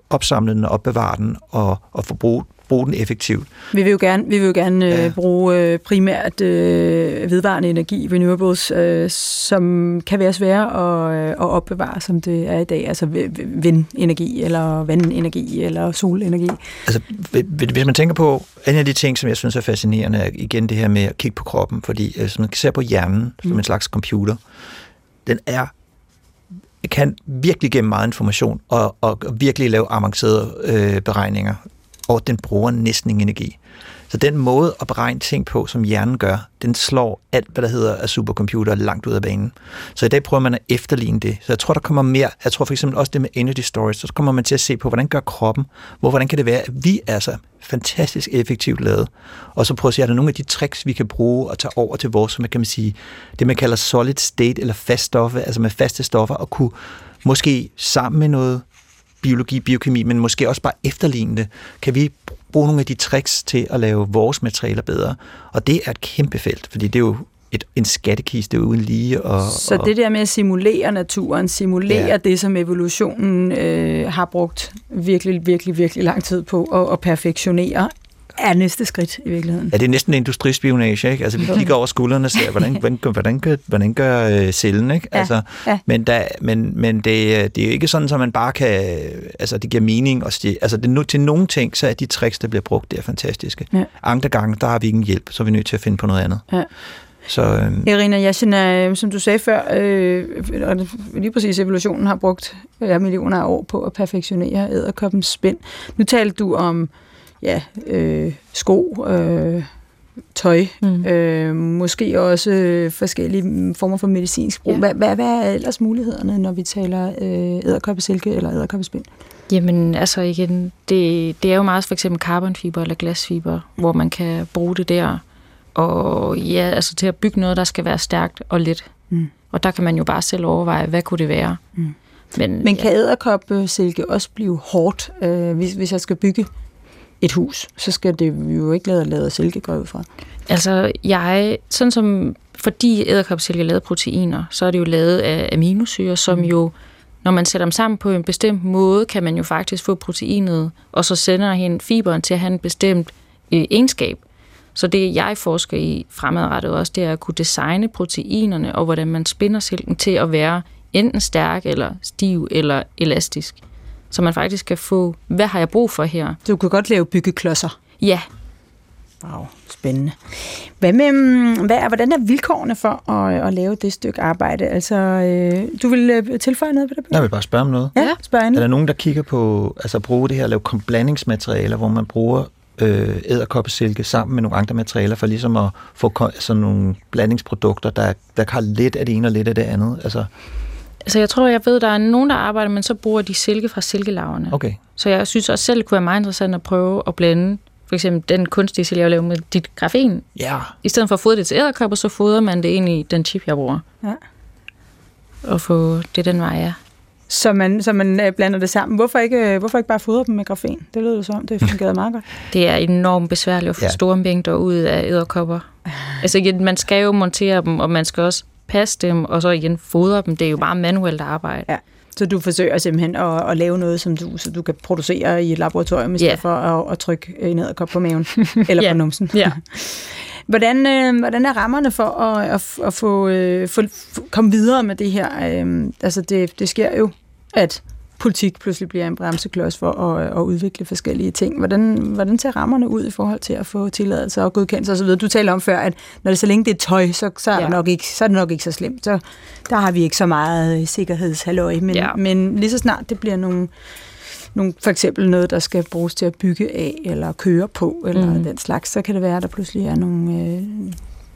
opsamle den og opbevare den og, og forbruge bruge den effektivt. Vi vil jo gerne, vi vil jo gerne øh, ja. øh, bruge øh, primært øh, vedvarende energi, renewables, øh, som kan være svære at, øh, at opbevare, som det er i dag. Altså vindenergi, eller vandenergi, eller solenergi. Altså, hvis man tænker på en af de ting, som jeg synes er fascinerende, er igen det her med at kigge på kroppen, fordi hvis man ser på hjernen som mm. en slags computer, den er kan virkelig gemme meget information og, og virkelig lave avancerede øh, beregninger og den bruger næsten ingen energi. Så den måde at beregne ting på, som hjernen gør, den slår alt, hvad der hedder af supercomputer langt ud af banen. Så i dag prøver man at efterligne det. Så jeg tror, der kommer mere. Jeg tror for eksempel også det med energy storage. Så kommer man til at se på, hvordan gør kroppen? Hvor, hvordan kan det være, at vi er så fantastisk effektivt lavet? Og så prøve at se, er der nogle af de tricks, vi kan bruge og tage over til vores, som kan man sige, det man kalder solid state eller fast stoffe, altså med faste stoffer, og kunne måske sammen med noget biologi, biokemi, men måske også bare efterligne det. Kan vi bruge nogle af de tricks til at lave vores materialer bedre? Og det er et kæmpe felt, fordi det er jo et, en skattekiste uden lige. Og, så det der med at simulere naturen, simulere ja. det, som evolutionen øh, har brugt virkelig, virkelig, virkelig lang tid på at, at perfektionere, er næste skridt i virkeligheden. Ja, det er næsten industrispionage, ikke? Altså, vi kigger over skuldrene og ser, hvordan, hvordan, hvordan, gør, hvordan gør øh, cellen, ikke? Altså, ja, ja. Men, der, men, men det, det er jo ikke sådan, at man bare kan... Altså, det giver mening. Og stige, altså, det, til nogle ting, så er de tricks, der bliver brugt, det er fantastiske. Ja. Andre gange, der har vi ingen hjælp, så er vi nødt til at finde på noget andet. Ja. Så, øh... Irina Yashina, øh, som du sagde før, øh, lige præcis evolutionen har brugt ja, millioner af år på at perfektionere æderkoppens spænd. Nu talte du om ja, øh, sko, øh, tøj, mm. øh, måske også forskellige former for medicinsk brug. Ja. Hvad, hvad, hvad er ellers mulighederne, når vi taler øh, æderkoppesilke eller æderkoppespind? Jamen, altså igen, det, det er jo meget for eksempel carbonfiber eller glasfiber, hvor man kan bruge det der. og ja, altså til at bygge noget, der skal være stærkt og let. Mm. Og der kan man jo bare selv overveje, hvad kunne det være. Mm. Men, Men kan æderkopsilke også blive hårdt, øh, hvis, hvis jeg skal bygge et hus? Så skal det jo ikke lade lavet silkegrød fra. Altså, jeg, sådan som, fordi æderkopsilke er lavet proteiner, så er det jo lavet af aminosyre, som Mm. jo, når man sætter dem sammen på en bestemt måde, kan man jo faktisk få proteinet, og så sender hen fiberen til at have en bestemt øh, egenskab. Så det, jeg forsker i fremadrettet også, det er at kunne designe proteinerne, og hvordan man spinder silken til at være enten stærk, eller stiv, eller elastisk. Så man faktisk kan få, hvad har jeg brug for her? Du kan godt lave byggeklodser. Ja, Wow, spændende. Hvad med, mm, hvad er, hvordan er vilkårene for at, at lave det stykke arbejde? Altså, øh, du vil øh, tilføje noget på det? Jeg vil bare spørge om noget. Ja, spørg Er der nogen, der kigger på altså at bruge det her, at lave blandingsmaterialer, hvor man bruger øh, æderkoppesilke sammen med nogle andre materialer, for ligesom at få sådan nogle blandingsprodukter, der, der har lidt af det ene og lidt af det andet? Altså, Altså, jeg tror, jeg ved, der er nogen, der arbejder, men så bruger de silke fra silkelaverne. okay. Så jeg synes også selv, det kunne være meget interessant at prøve at blande for eksempel den kunstige silke, jeg laver med dit grafen. Ja. I stedet for at fodre det til æderkopper, så fodrer man det ind i den chip, jeg bruger. Ja. Og få det den vej, ja. Så man, så man øh, blander det sammen. Hvorfor ikke, øh, hvorfor ikke bare fodre dem med grafen? Det lyder jo som, det fungerede meget godt. Det er enormt besværligt at få Ja. store mængder ud af æderkopper. Altså, man skal jo montere dem, og man skal også passe dem, og så igen fodre dem. Det er jo bare manuelt arbejde. Ja. Så du forsøger simpelthen at, at lave noget, som du, så du kan producere i et laboratorium, i stedet Ja. for at, at trykke en æderkop på maven eller Ja. på numsen. Ja. Hvordan, øh, hvordan er rammerne for at, at, at få, øh, få, få, komme videre med det her? Øh, altså det, det sker jo, at politik pludselig bliver en bremseklods for at, at udvikle forskellige ting. Hvordan, hvordan ser rammerne ud i forhold til at få tilladelse og godkendelse osv.? Du taler om før, at når det så længe det er tøj, så, så, er, Ja. nok ikke, så er det nok ikke så slemt. Så der har vi ikke så meget øh, sikkerhedshalløj. Men, Ja. men lige så snart det bliver nogle, nogle, for eksempel noget, der skal bruges til at bygge af, eller køre på, eller mm. den slags, så kan det være, at der pludselig er nogle, øh,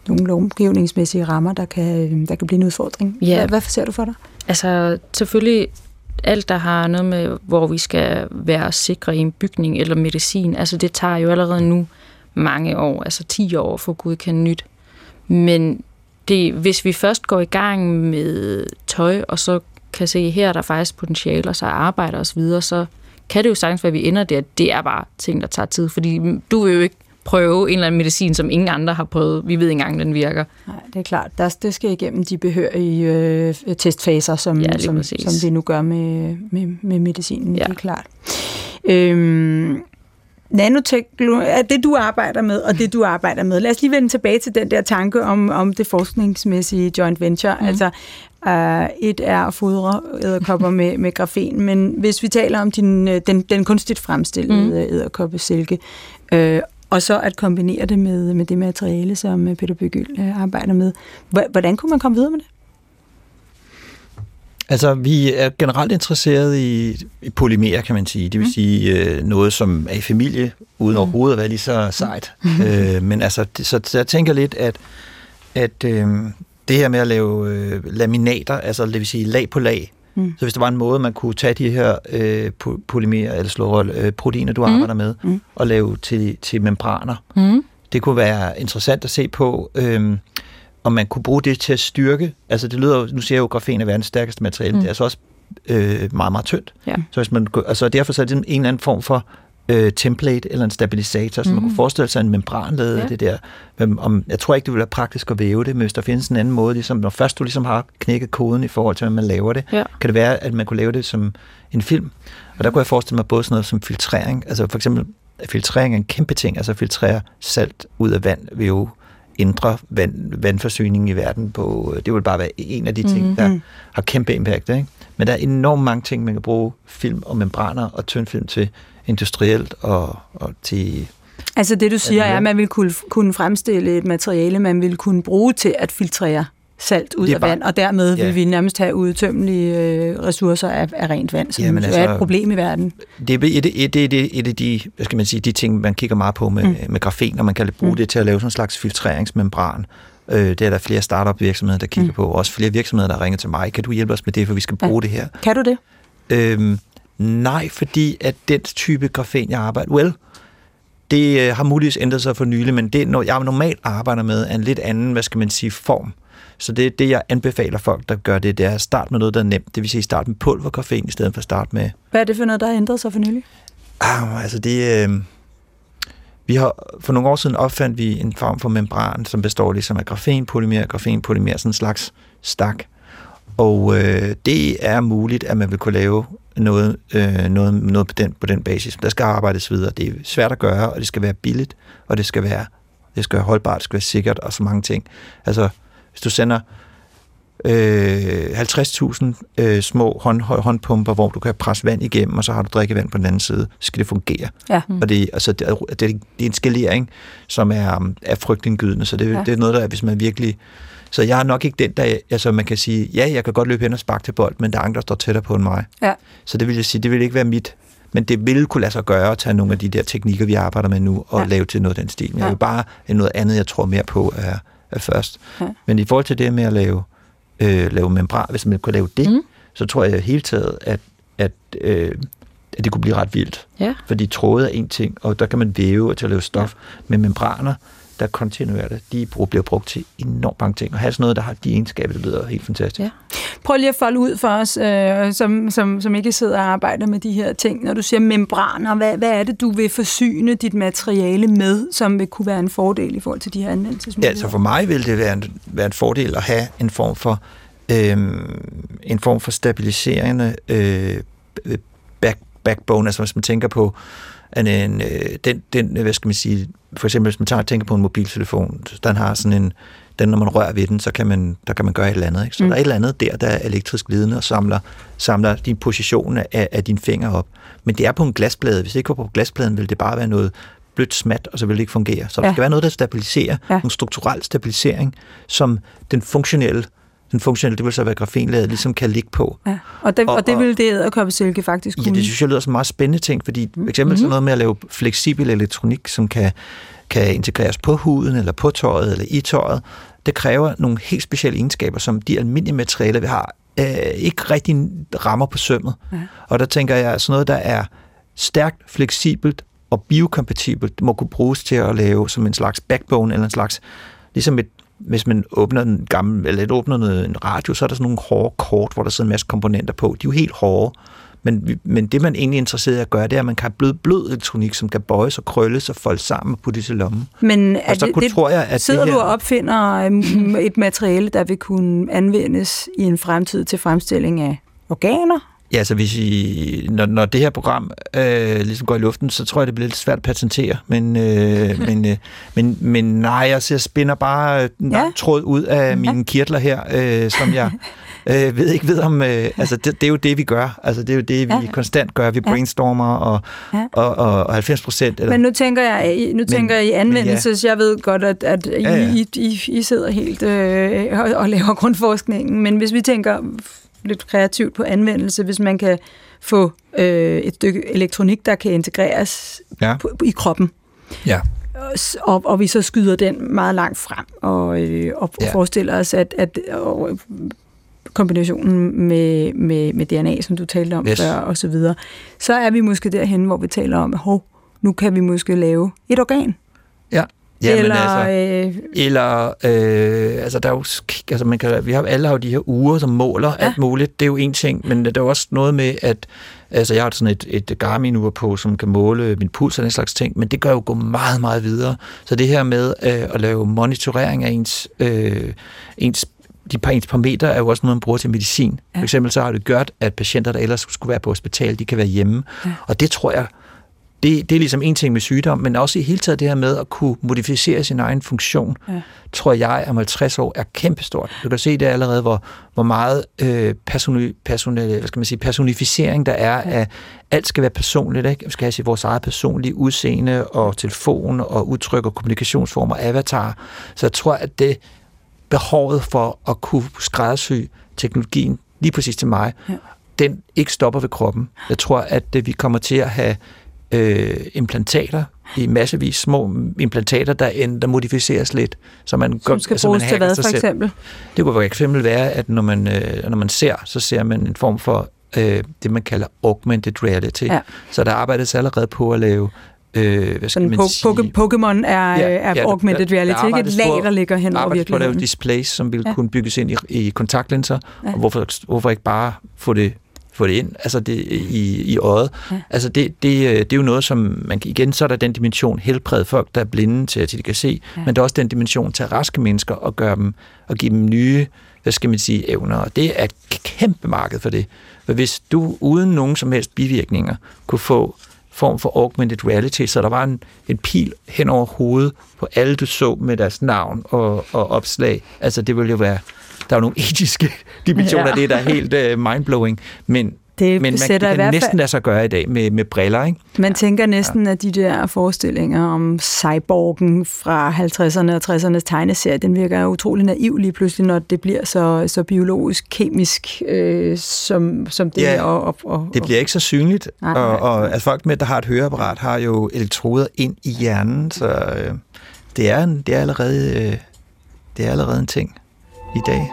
nogle lovgivningsmæssige rammer, der kan, øh, der kan blive en udfordring. Ja. Hvad, hvad ser du for dig? Altså selvfølgelig alt, der har noget med, hvor vi skal være sikre i en bygning eller medicin, altså det tager jo allerede nu mange år, altså 10 år for at godkende nyt. Men det, hvis vi først går i gang med tøj, og så kan se, her er der faktisk potentiale, og så arbejder os videre, så kan det jo sagtens være, at vi ender der. Det er bare ting, der tager tid, fordi du vil jo ikke prøve en eller anden medicin, som ingen andre har prøvet. Vi ved ikke engang, den virker. Nej, det er klart. Der, det skal igennem de behørige øh, testfaser, som, Ja, som, præcis. som vi nu gør med, med, med medicinen. Ja. Det er klart. Øhm, nanoteknologi er det, du arbejder med, og det, du arbejder med. Lad os lige vende tilbage til den der tanke om, om det forskningsmæssige joint venture. Mm. Altså, uh, et er at fodre æderkopper med, med grafen, men hvis vi taler om din, øh, den, den kunstigt fremstillede mm. æderkoppesilke, øh, og så at kombinere det med, med det materiale, som Peter Bygyld øh, arbejder med. Hvordan kunne man komme videre med det? Altså, vi er generelt interesseret i, i polymer, kan man sige. Det vil mm. sige øh, noget, som er i familie, uden mm. overhovedet at være lige så sejt. Mm. Øh, men altså, så, så jeg tænker lidt, at, at øh, det her med at lave øh, laminater, altså det vil sige lag på lag, Mm. så hvis der var en måde, man kunne tage de her øh, po- polymerer, eller slå øh, proteiner, du mm. arbejder med, Mm. og lave til, til membraner, Mm. det kunne være interessant at se på, øhm, om man kunne bruge det til at styrke. Altså det lyder nu siger jeg jo, at grafen er verdens stærkeste materiale, mm. Det er altså også øh, meget, meget tyndt. Ja. Så hvis man, altså derfor så er det en eller anden form for øh, template eller en stabilisator, så man Mhm. kunne forestille sig en membran lavet af Ja. det der. Om, jeg tror ikke, det vil være praktisk at væve det, men hvis der findes en anden måde, ligesom, når først du ligesom har knækket koden i forhold til, hvordan man laver det, Ja. kan det være, at man kunne lave det som en film. Og der kunne jeg forestille mig både sådan noget som filtrering, altså for eksempel filtrering er en kæmpe ting, altså filtrere salt ud af vand vil jo ændre vand, vandforsyningen i verden på, det vil bare være en af de ting, Mhm. der har kæmpe impact. Ikke? Men der er enormt mange ting, man kan bruge film og membraner og tyndfilm til industrielt og, og til... Altså det, du siger, er, at man vil kunne, kunne fremstille et materiale, man vil kunne bruge til at filtrere salt ud af bare- vand, og dermed Ja. vil vi nærmest have udtømmelige øh, ressourcer af, af rent vand, som Jamen altså- er et problem i verden. Det er et, et, et, et, et af de, hvad skal man sige, de ting, man kigger meget på med, mm. med grafen, og man kan bruge mm. det til at lave sådan en slags filtreringsmembran. Øh, det er der flere startup virksomheder, der kigger mm. på. Også flere virksomheder, der ringer til mig. Kan du hjælpe os med det, for vi skal bruge ja. det her? Kan du det? Øhm, nej, fordi at den type grafen, jeg arbejder... Well, det øh, har muligvis ændret sig for nylig, men det, når jeg normalt arbejder med, er en lidt anden, hvad skal man sige, form. Så det det, jeg anbefaler folk, der gør det, det er at starte med noget, der er nemt. Det vil sige, starte med pulverkoffein, i stedet for at starte med... Hvad er det for noget, der har ændret sig for nylig? Ah, altså det... Øh, vi har for nogle år siden opfandt vi en form for membran, som består ligesom af grafenpolymer, grafenpolymer, sådan en slags stak. Og øh, det er muligt, at man vil kunne lave noget, øh, noget, noget på, den, på den basis. Der skal arbejdes videre. Det er svært at gøre, og det skal være billigt, og det skal være, det skal være holdbart, det skal være sikkert, og så mange ting. Altså, hvis du sender øh, 50.000 øh, små hånd, håndpumper, hvor du kan presse vand igennem, og så har du drikkevand på den anden side, så skal det fungere. Ja. Og det, altså, det, er, det, er en skalering, som er, er frygtindgydende, så det, ja. det er noget, der hvis man virkelig... Så jeg er nok ikke den, der... Altså, man kan sige, ja, jeg kan godt løbe hen og sparke til bold, men der er andre, der står tættere på end mig. Ja. Så det vil jeg sige, det vil ikke være mit men det vil kunne lade sig gøre at tage nogle af de der teknikker, vi arbejder med nu, og ja. lave til noget af den stil. Men ja. jeg vil bare noget andet, jeg tror mere på, er, er først. Ja. Men i forhold til det med at lave øh, lave membran, hvis man kunne lave det, mm. så tror jeg hele taget, at, at, øh, at det kunne blive ret vildt. Ja. Fordi tråde er en ting, og der kan man væve til at lave stof. Ja. Men membraner, der kontinuerligt, de bliver brugt til enormt mange ting. Og have sådan noget, der har de egenskaber, det lyder helt fantastisk. Ja. Prøv lige at folde ud for os, øh, som, som, som ikke sidder og arbejder med de her ting. Når du siger membraner, hvad, hvad er det, du vil forsyne dit materiale med, som vil kunne være en fordel i forhold til de her anvendelsesmuligheder? Ja, altså for mig vil det være en, være en fordel at have en form for øh, en form for stabiliserende øh, backbone, altså hvis man tænker på en, en, øh, den, den, hvad skal man sige, for eksempel hvis man tager, tænker på en mobiltelefon, den har sådan en, den, når man rører ved den, så kan man, der kan man gøre et eller andet. Ikke? Så mm. der er et eller andet der, der er elektrisk glidende og samler, samler din position af, af dine fingre op. Men det er på en glasplade. Hvis det ikke var på glaspladen, ville det bare være noget blødt smat, og så vil det ikke fungere. Så ja. der skal være noget, der stabiliserer, ja. en strukturel stabilisering, som den funktionelle den funktionelle, det vil så være grafenlaget, ligesom kan ligge på. Ja. Og, det, og, og det vil det silke faktisk kunne. Ja, det synes jeg lyder som meget spændende ting, fordi for eksempel mm-hmm. sådan noget med at lave fleksibel elektronik, som kan, kan integreres på huden, eller på tøjet, eller i tøjet, det kræver nogle helt specielle egenskaber, som de almindelige materialer, vi har, øh, ikke rigtig rammer på sømmet. Ja. Og der tænker jeg, sådan noget, der er stærkt, fleksibelt og biokompatibelt, må kunne bruges til at lave som en slags backbone, eller en slags, ligesom et hvis man åbner en gammel, eller åbner noget, en radio, så er der sådan nogle hårde kort, hvor der sidder en masse komponenter på. De er jo helt hårde. Men, men det, man egentlig er interesseret i at gøre, det er, at man kan have blød, blød elektronik, som kan bøjes og krølles og folde sammen og puttes i lommen. Men er så det, det, tror jeg, at sidder det her... du og opfinder øhm, et materiale, der vil kunne anvendes i en fremtid til fremstilling af organer? Ja, altså hvis I, når, når det her program øh, ligesom går i luften, så tror jeg, det bliver lidt svært at patentere. Men, øh, men, øh, men, men nej, jeg ser, spinner bare en ja. tråd ud af mine ja. kirtler her, øh, som jeg øh, ved ikke ved om... Øh, altså det, det er jo det, vi gør. Altså det er jo det, vi ja. konstant gør. Vi brainstormer, og, ja. og, og, og 90 procent... Men nu tænker jeg, nu tænker jeg i anvendelse, ja. så jeg ved godt, at, at I, ja, ja. I, I, I sidder helt øh, og, og laver grundforskningen. Men hvis vi tænker lidt kreativt på anvendelse, hvis man kan få øh, et stykke elektronik, der kan integreres ja. på, i kroppen. Ja. Og, og vi så skyder den meget langt frem og, øh, og ja. forestiller os, at, at og, kombinationen med, med, med DNA, som du talte om yes. før, og så videre, så er vi måske derhen, hvor vi taler om, at nu kan vi måske lave et organ. Ja. Ja, eller, altså, øh, eller øh, altså der er jo, altså man kan, vi har alle har jo de her uger, som måler ja. alt muligt. Det er jo en ting, men der er også noget med, at altså jeg har sådan et, et Garmin-ur på, som kan måle min puls og den slags ting, men det gør jo gå meget, meget videre. Så det her med øh, at lave monitorering af ens, øh, ens de par ens parametre er jo også noget, man bruger til medicin. Ja. For eksempel så har det gjort, at patienter, der ellers skulle være på hospital, de kan være hjemme. Ja. Og det tror jeg det, det er ligesom en ting med sygdom, men også i hele taget det her med at kunne modificere sin egen funktion, ja. tror jeg om 50 år er kæmpestort. Du kan se det allerede, hvor, hvor meget øh, personi, personi, hvad skal man sige, personificering der er ja. af, alt skal være personligt, ikke? Vi skal have vores eget personlige udseende og telefon og udtryk og kommunikationsformer, avatar. Så jeg tror, at det behovet for at kunne skræddersy teknologien lige præcis til mig, ja. den ikke stopper ved kroppen. Jeg tror, at vi kommer til at have øh, implantater i massevis små implantater, der, end, der modificeres lidt. Så man Som skal altså, bruges man til hvad, for eksempel? Det kunne for eksempel være, at når man, øh, når man ser, så ser man en form for øh, det, man kalder augmented reality. Ja. Så der arbejdes allerede på at lave øh, hvad skal Sådan man po- sige? Pokémon er, Ja, er ja, augmented der- reality, der ikke et lag, der ligger hen over arbejdes på at lave virkeligheden. displays, som vil Ja. kunne bygges ind i, i kontaktlinser, ja. og hvorfor, hvorfor ikke bare få det få det ind, altså det, i, i øjet. Ja. Altså det, det, øh, det er jo noget, som man igen, så er der den dimension helbred folk, der er blinde til, at de kan se, ja. men der er også den dimension til raske mennesker og gøre dem, og give dem nye, hvad skal man sige, evner, og det er et kæmpe marked for det. For hvis du uden nogen som helst bivirkninger kunne få form for augmented reality, så der var en, en pil hen over hovedet på alle, du så med deres navn og, og opslag. Altså det ville jo være, der er jo nogle etiske dimensioner Ja. af det, der er helt uh, mindblowing, men, Det men man sætter i hvert kan næsten lade sig gøre i dag med, med briller, ikke? Man tænker næsten, at de der forestillinger om cyborgen fra 50'erne og 60'ernes tegneserie, den virker utrolig naiv lige pludselig, når det bliver så, så biologisk, kemisk, øh, som, som det Ja, er. Og, og, og, Det bliver ikke så synligt, Nej, og, og altså folk med, der har et høreapparat, har jo elektroder ind i hjernen, så øh, det, er en, det, er allerede, øh, det er allerede en ting i dag.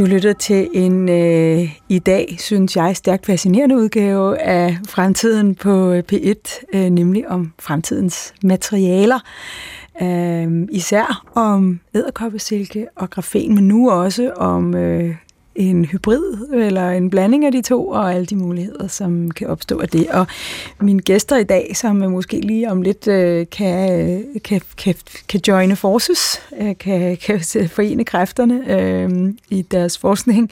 Du lytter til en øh, i dag, synes jeg, stærkt fascinerende udgave af Fremtiden på øh, P1, øh, nemlig om fremtidens materialer. Øh, især om æderkoppesilke og grafen, men nu også om øh, en hybrid eller en blanding af de to, og alle de muligheder, som kan opstå af det. Og mine gæster i dag, som måske lige om lidt øh, kan, øh, kan, kan, kan joine forces, øh, kan, kan forene kræfterne øh, i deres forskning,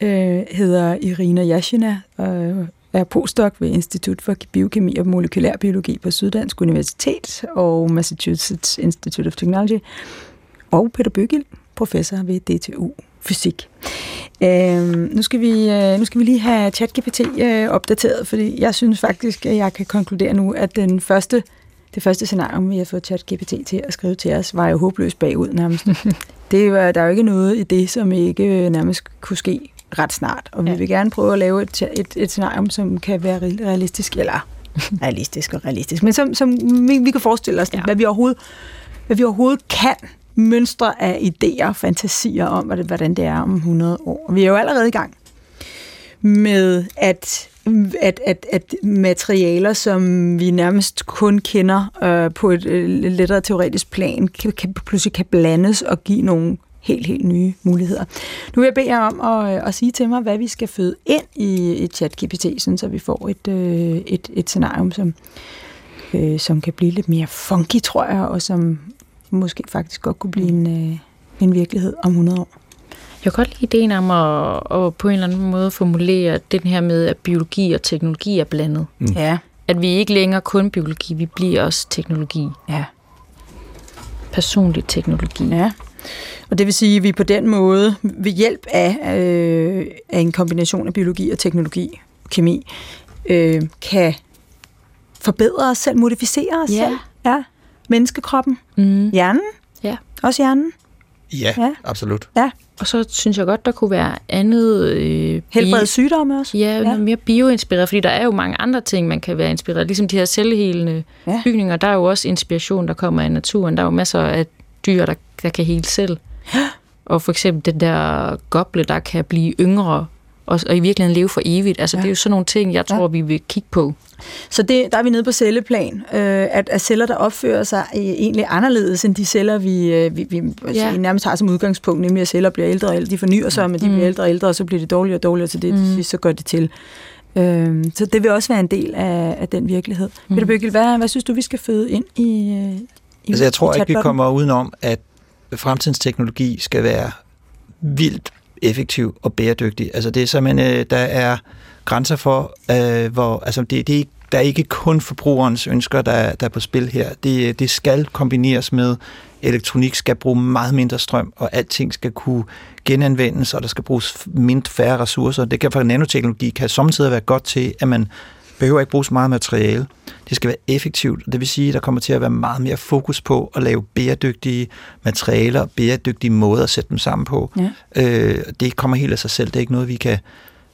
øh, hedder Irina Yashina, og er postdoc ved Institut for Biokemi og Molekylær Biologi på Syddansk Universitet og Massachusetts Institute of Technology, og Peter Bøgel, professor ved DTU Fysik. Øhm, nu, skal vi, øh, nu skal vi lige have ChatGPT øh, opdateret, fordi jeg synes faktisk, at jeg kan konkludere nu, at den første, det første scenario, vi har fået ChatGPT til at skrive til os, var jo håbløst bagud nærmest. det var, der er jo ikke noget i det, som ikke øh, nærmest kunne ske ret snart, og vi Ja. vil gerne prøve at lave et, et, et scenario, som kan være re- realistisk, eller realistisk og realistisk, men som, som vi, vi kan forestille os. Ja. hvad, vi overhovedet, hvad vi overhovedet kan mønstre af idéer og fantasier om, hvad det- hvordan det er om 100 år. Vi er jo allerede i gang med at, at, at, at materialer, som vi nærmest kun kender øh, på et øh, lettere teoretisk plan, kan, kan, pludselig kan blandes og give nogle helt, helt nye muligheder. Nu vil jeg bede jer om at, øh, at sige til mig, hvad vi skal føde ind i et ChatGPT, så vi får et, øh, et, et scenarium, som, øh, som kan blive lidt mere funky, tror jeg, og som måske faktisk godt kunne blive en, øh, en virkelighed om 100 år. Jeg kan godt lide ideen om at, at på en eller anden måde formulere den her med, at biologi og teknologi er blandet. Mm. Ja, At vi ikke længere kun biologi, vi bliver også teknologi. ja. Personlig teknologi. Ja. Og det vil sige, at vi på den måde, ved hjælp af, øh, af en kombination af biologi og teknologi, kemi, øh, kan forbedre os selv, modificere os Ja. selv. Ja. Menneskekroppen, Mm. hjernen, Ja. også hjernen. Ja, Ja. ja. absolut. Og så synes jeg godt, der kunne være andet... Øh, Helbrede sygdomme også. Ja, noget mere bioinspireret, fordi der er jo mange andre ting, man kan være inspireret. Ligesom de her selvhelende Ja. ja. bygninger, der er jo også inspiration, der kommer af naturen. Der er jo masser af dyr, der, der kan hele selv. Og for eksempel den der goble, der kan blive yngre og, og i virkeligheden leve for evigt. Altså, Ja. det er jo sådan nogle ting, jeg tror, ja. vi vil kigge på. Så det, der er vi nede på celleplan, øh, at, at celler, der opfører sig øh, egentlig anderledes end de celler, vi, øh, vi, vi, altså, Ja. vi nærmest har som udgangspunkt, nemlig at celler bliver ældre og ældre. De fornyer sig, men de Mm. bliver ældre og ældre, og så bliver de dårligere og dårligere til det, Mm. mm. så går det til. Øh, så det vil også være en del af, af den virkelighed. Mm. Peter Bøgel, hvad, hvad synes du, vi skal føde ind i, øh, i Altså, jeg tror i ikke, vi kommer udenom, at fremtidens teknologi skal være vildt effektiv og bæredygtig. Altså, det er simpelthen, øh, der er grænser for, øh, hvor, altså, det, det er, ikke- der er ikke kun forbrugerens ønsker, der, der er på spil her. Det, det skal kombineres med, elektronik skal bruge meget mindre strøm, og alting skal kunne genanvendes, og der skal bruges mindre færre ressourcer. Det kan for nanoteknologi kan samtidig være godt til, at man behøver ikke bruge så meget materiale. Det skal være effektivt, og det vil sige, at der kommer til at være meget mere fokus på at lave bæredygtige materialer og bæredygtige måder at sætte dem sammen på. Ja. Øh, det kommer helt af sig selv. Det er ikke noget, vi kan,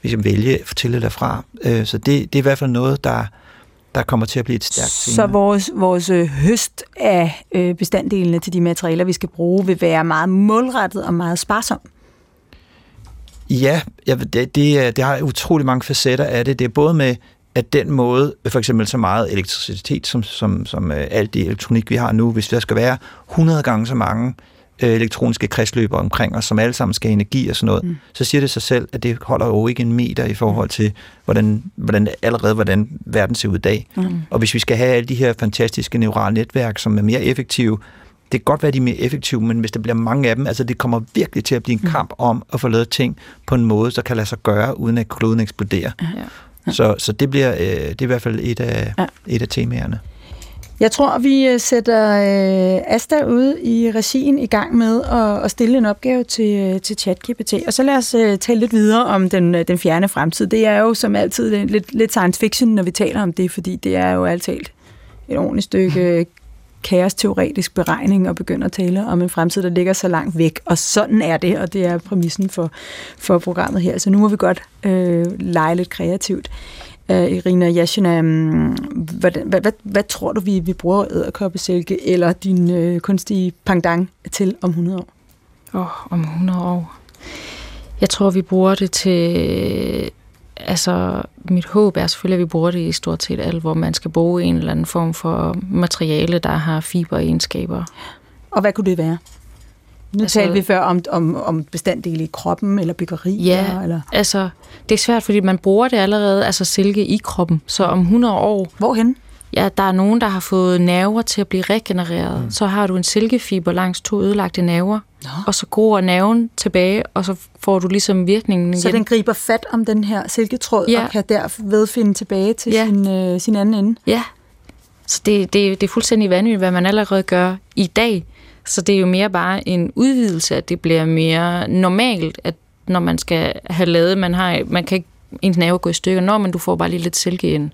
vi kan vælge til eller fra. Øh, så det, det er i hvert fald noget, der, der kommer til at blive et stærkt Så vores, vores øh, høst af øh, bestanddelene til de materialer, vi skal bruge, vil være meget målrettet og meget sparsom. Ja, det, det, det har utrolig mange facetter af det. Det er både med at den måde, for eksempel så meget elektricitet, som, som, som øh, alt det elektronik, vi har nu, hvis der skal være 100 gange så mange øh, elektroniske kredsløber omkring os, som alle sammen skal have energi og sådan noget, mm. så siger det sig selv, at det holder jo ikke en meter i forhold til, hvordan, hvordan allerede hvordan verden ser ud i dag. Mm. Og hvis vi skal have alle de her fantastiske neurale netværk, som er mere effektive, det kan godt være, at de er mere effektive, men hvis der bliver mange af dem, altså det kommer virkelig til at blive en mm. kamp om at få lavet ting på en måde, der kan lade sig gøre, uden at kloden eksploderer. Ja. Så, så det bliver øh, det er i hvert fald et af, ja. et af temaerne. Jeg tror, vi øh, sætter øh, Asta ude i regien i gang med at, at stille en opgave til, øh, til ChatGPT. Og så lad os øh, tale lidt videre om den, øh, den fjerne fremtid. Det er jo som altid lidt, lidt science fiction, når vi taler om det, fordi det er jo altid et ordentligt stykke kaosteoretisk beregning og begynder at tale om en fremtid, der ligger så langt væk. Og sådan er det, og det er præmissen for, for programmet her. Så nu må vi godt øh, lege lidt kreativt. Øh, Irina Yashina, øh, hvad, hvad, hvad, hvad tror du, vi, vi bruger æderkoppesilke eller din øh, kunstige pangdang til om 100 år? Åh, oh, om 100 år. Jeg tror, vi bruger det til... Altså, mit håb er selvfølgelig, at vi bruger det i stort set alt, hvor man skal bruge en eller anden form for materiale, der har fiberegenskaber. Og hvad kunne det være? Nu altså, talte vi før om, om, om bestanddele i kroppen, eller byggeri. Ja, eller? altså, det er svært, fordi man bruger det allerede, altså silke i kroppen. Så om 100 år... Hvorhen? Ja, der er nogen, der har fået nerver til at blive regenereret. Mm. Så har du en silkefiber langs to ødelagte nerver, Nå. og så gror nerven tilbage, og så får du ligesom virkningen igen. Så den griber fat om den her silketråd, ja. og kan derved finde tilbage til ja. sin, øh, sin anden ende? Ja. Så det, det, det er fuldstændig vanvittigt, hvad man allerede gør i dag. Så det er jo mere bare en udvidelse, at det bliver mere normalt, at når man skal have lavet, man, har, man kan ikke ens nerve gå i stykker, når man du får bare lige lidt silke ind.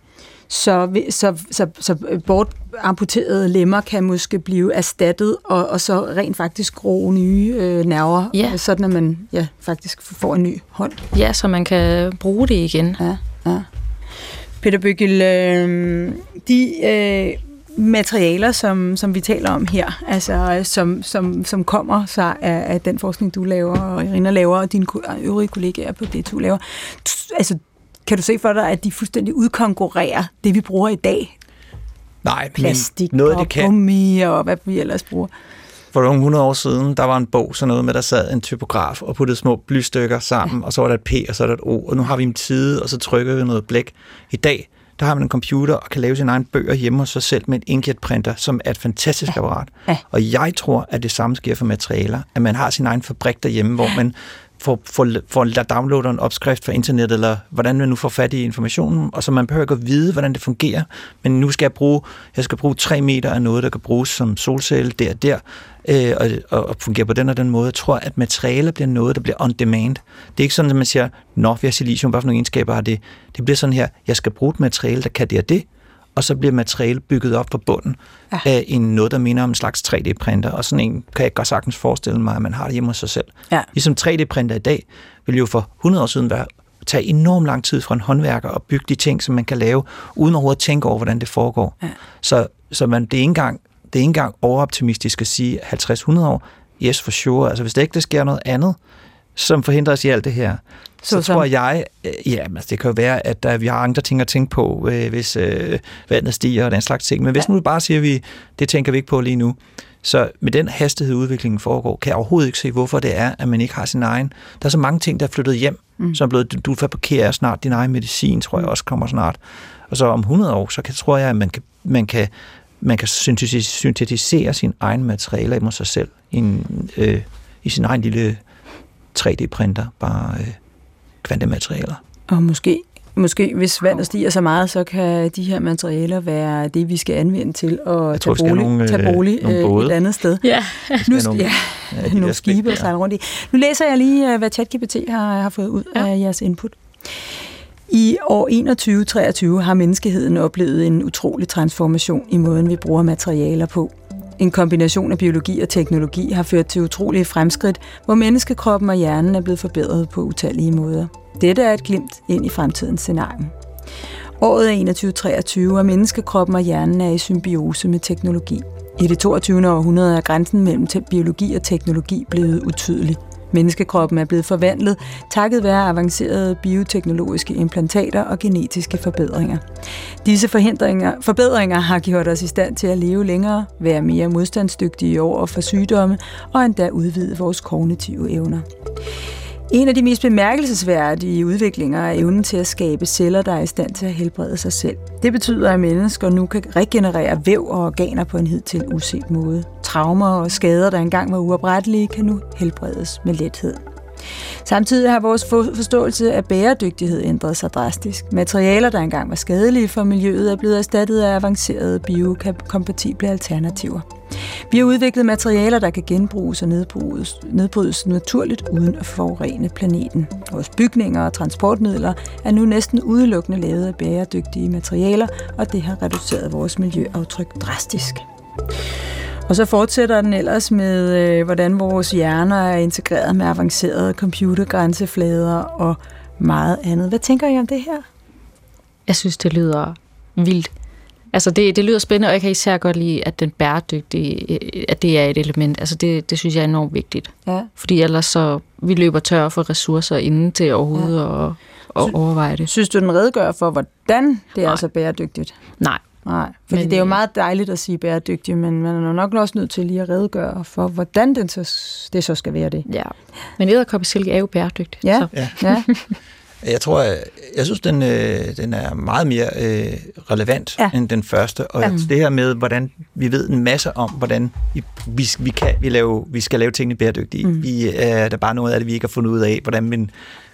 Så, så, så, så bortamputerede lemmer kan måske blive erstattet, og, og så rent faktisk gro nye øh, nerver, ja. sådan at man ja, faktisk får en ny hånd. Ja, så man kan bruge det igen. Ja, ja. Peter Bøgel, øh, de øh, materialer, som, som vi taler om her, altså som, som, som kommer sig af, af den forskning, du laver, og Irina laver, og dine øvrige kollegaer på det, du laver. Altså, kan du se for dig, at de fuldstændig udkonkurrerer det, vi bruger i dag? Nej, Plastik noget, og det kan. gummi og hvad vi ellers bruger. For nogle 100 år siden, der var en bog, sådan noget med, der sad en typograf og puttede små blystykker sammen, ja. og så var der et P, og så er der et O, og nu har vi en tid, og så trykker vi noget blæk. I dag, der har man en computer og kan lave sin egen bøger hjemme hos sig selv med en inkjet-printer, som er et fantastisk ja. apparat. Ja. Og jeg tror, at det samme sker for materialer, at man har sin egen fabrik derhjemme, hvor man får, får, får downloader en opskrift fra internet, eller hvordan man nu får fat i informationen, og så man behøver ikke at vide, hvordan det fungerer, men nu skal jeg bruge, jeg skal bruge 3 meter af noget, der kan bruges som solcelle der og der, øh, og, og fungere på den og den måde. Jeg tror, at materialer bliver noget, der bliver on demand. Det er ikke sådan, at man siger, nå, vi har silicium, hvad for nogle egenskaber har det? Det bliver sådan her, jeg skal bruge et materiale, der kan det og det, og så bliver materialet bygget op fra bunden ja. af en noget, der minder om en slags 3D-printer, og sådan en kan jeg godt sagtens forestille mig, at man har det hjemme hos sig selv. Ja. Ligesom 3D-printer i dag vil jo for 100 år siden være tage enormt lang tid fra en håndværker og bygge de ting, som man kan lave, uden overhovedet at tænke over, hvordan det foregår. Ja. Så, så man, det, er ikke engang, det er ikke engang overoptimistisk at sige 50-100 år. Yes, for sure. Altså, hvis det ikke der sker noget andet, som forhindrer os i alt det her, så, så tror jeg, øh, ja, altså det kan jo være, at der, vi har andre ting at tænke på, øh, hvis øh, vandet stiger og den slags ting. Men hvis nu bare siger, vi, det tænker vi ikke på lige nu. Så med den hastighed, udviklingen foregår, kan jeg overhovedet ikke se, hvorfor det er, at man ikke har sin egen. Der er så mange ting, der er flyttet hjem, mm. som er blevet, du fabrikerer snart din egen medicin, tror jeg mm. også kommer snart. Og så om 100 år, så kan, tror jeg, at man kan, man kan, man kan syntetisere sin egen materialer i sig selv i, en, øh, i sin egen lille 3D-printer, bare øh, kvantematerialer. Og måske, måske hvis vandet stiger så meget, så kan de her materialer være det, vi skal anvende til at Jeg tage bolig, nogle, tage bolig øh, et andet sted. Ja, nu, nogle, ja, ja nogle skibe at sejle rundt i. Nu læser jeg lige, øh, hvad ChatGPT har, har fået ud ja. af jeres input. I år 2123 har menneskeheden oplevet en utrolig transformation i måden, vi bruger materialer på. En kombination af biologi og teknologi har ført til utrolige fremskridt, hvor menneskekroppen og hjernen er blevet forbedret på utallige måder. Dette er et glimt ind i fremtidens scenarie. Året er 2123, og menneskekroppen og hjernen er i symbiose med teknologi. I det 22. århundrede er grænsen mellem biologi og teknologi blevet utydelig. Menneskekroppen er blevet forvandlet takket være avancerede bioteknologiske implantater og genetiske forbedringer. Disse forhindringer, forbedringer har gjort os i stand til at leve længere, være mere modstandsdygtige over for sygdomme og endda udvide vores kognitive evner. En af de mest bemærkelsesværdige udviklinger er evnen til at skabe celler, der er i stand til at helbrede sig selv. Det betyder, at mennesker nu kan regenerere væv og organer på en hidtil uset måde. Traumer og skader, der engang var uoprettelige, kan nu helbredes med lethed. Samtidig har vores forståelse af bæredygtighed ændret sig drastisk. Materialer, der engang var skadelige for miljøet, er blevet erstattet af avancerede biokompatible alternativer. Vi har udviklet materialer, der kan genbruges og nedbrydes, nedbrydes naturligt uden at forurene planeten. Vores bygninger og transportmidler er nu næsten udelukkende lavet af bæredygtige materialer, og det har reduceret vores miljøaftryk drastisk. Og så fortsætter den ellers med, øh, hvordan vores hjerner er integreret med avancerede computergrænseflader og meget andet. Hvad tænker I om det her? Jeg synes, det lyder vildt. Altså det, det lyder spændende, og jeg kan især godt lide, at den bæredygtige, at det er et element. Altså det, det synes jeg er enormt vigtigt. Ja. Fordi ellers så, vi løber tør for ressourcer inden til overhovedet ja. at, at overveje det. Synes du, den redegør for, hvordan det er Nej. så bæredygtigt? Nej. Nej, fordi men, det er jo meget dejligt at sige bæredygtig, men man er nok også nødt til lige at redegøre for, hvordan den så, det så skal være det. Ja, men æderkoppesilke er jo bæredygtigt. Ja, så. ja. ja. Jeg tror, jeg, jeg synes, den, øh, den er meget mere øh, relevant ja. end den første. Og ja. det her med, hvordan vi ved en masse om, hvordan vi, vi, vi, kan, vi, lave, vi skal lave tingene bæredygtige. Mm. Vi, øh, der er bare noget af det, vi ikke har fundet ud af, hvordan man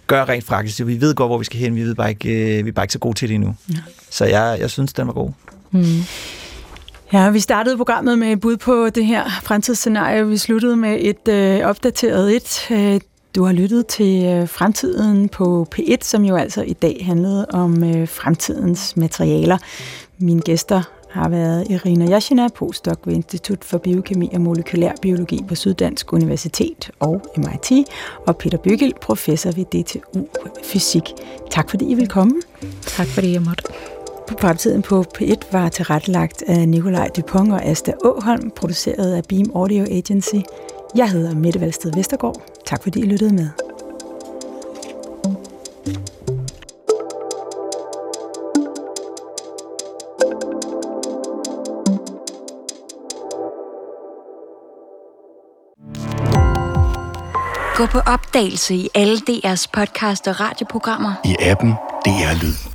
gør rent praktisk. Vi ved godt, hvor vi skal hen, vi, ved bare ikke, øh, vi er bare ikke så gode til det endnu. Ja. Så jeg, jeg synes, den var god. Mm. Ja, vi startede programmet med et bud på det her fremtidsscenarie. Vi sluttede med et øh, opdateret et. Øh, du har lyttet til øh, Fremtiden på P1, som jo altså i dag handlede om øh, fremtidens materialer. Mine gæster har været Irina Yashina, postdoc ved Institut for Biokemi og Molekylær Biologi på Syddansk Universitet og MIT, og Peter Byggel, professor ved DTU Fysik. Tak fordi I vil komme. Tak fordi jeg måtte. Fremtiden på P1 var tilrettelagt af Nikolaj Dupont og Asta Åholm, produceret af Beam Audio Agency. Jeg hedder Mette Valsted Vestergaard. Tak fordi I lyttede med. Gå på opdagelse i alle DR's podcast og radioprogrammer. I appen DR Lyd.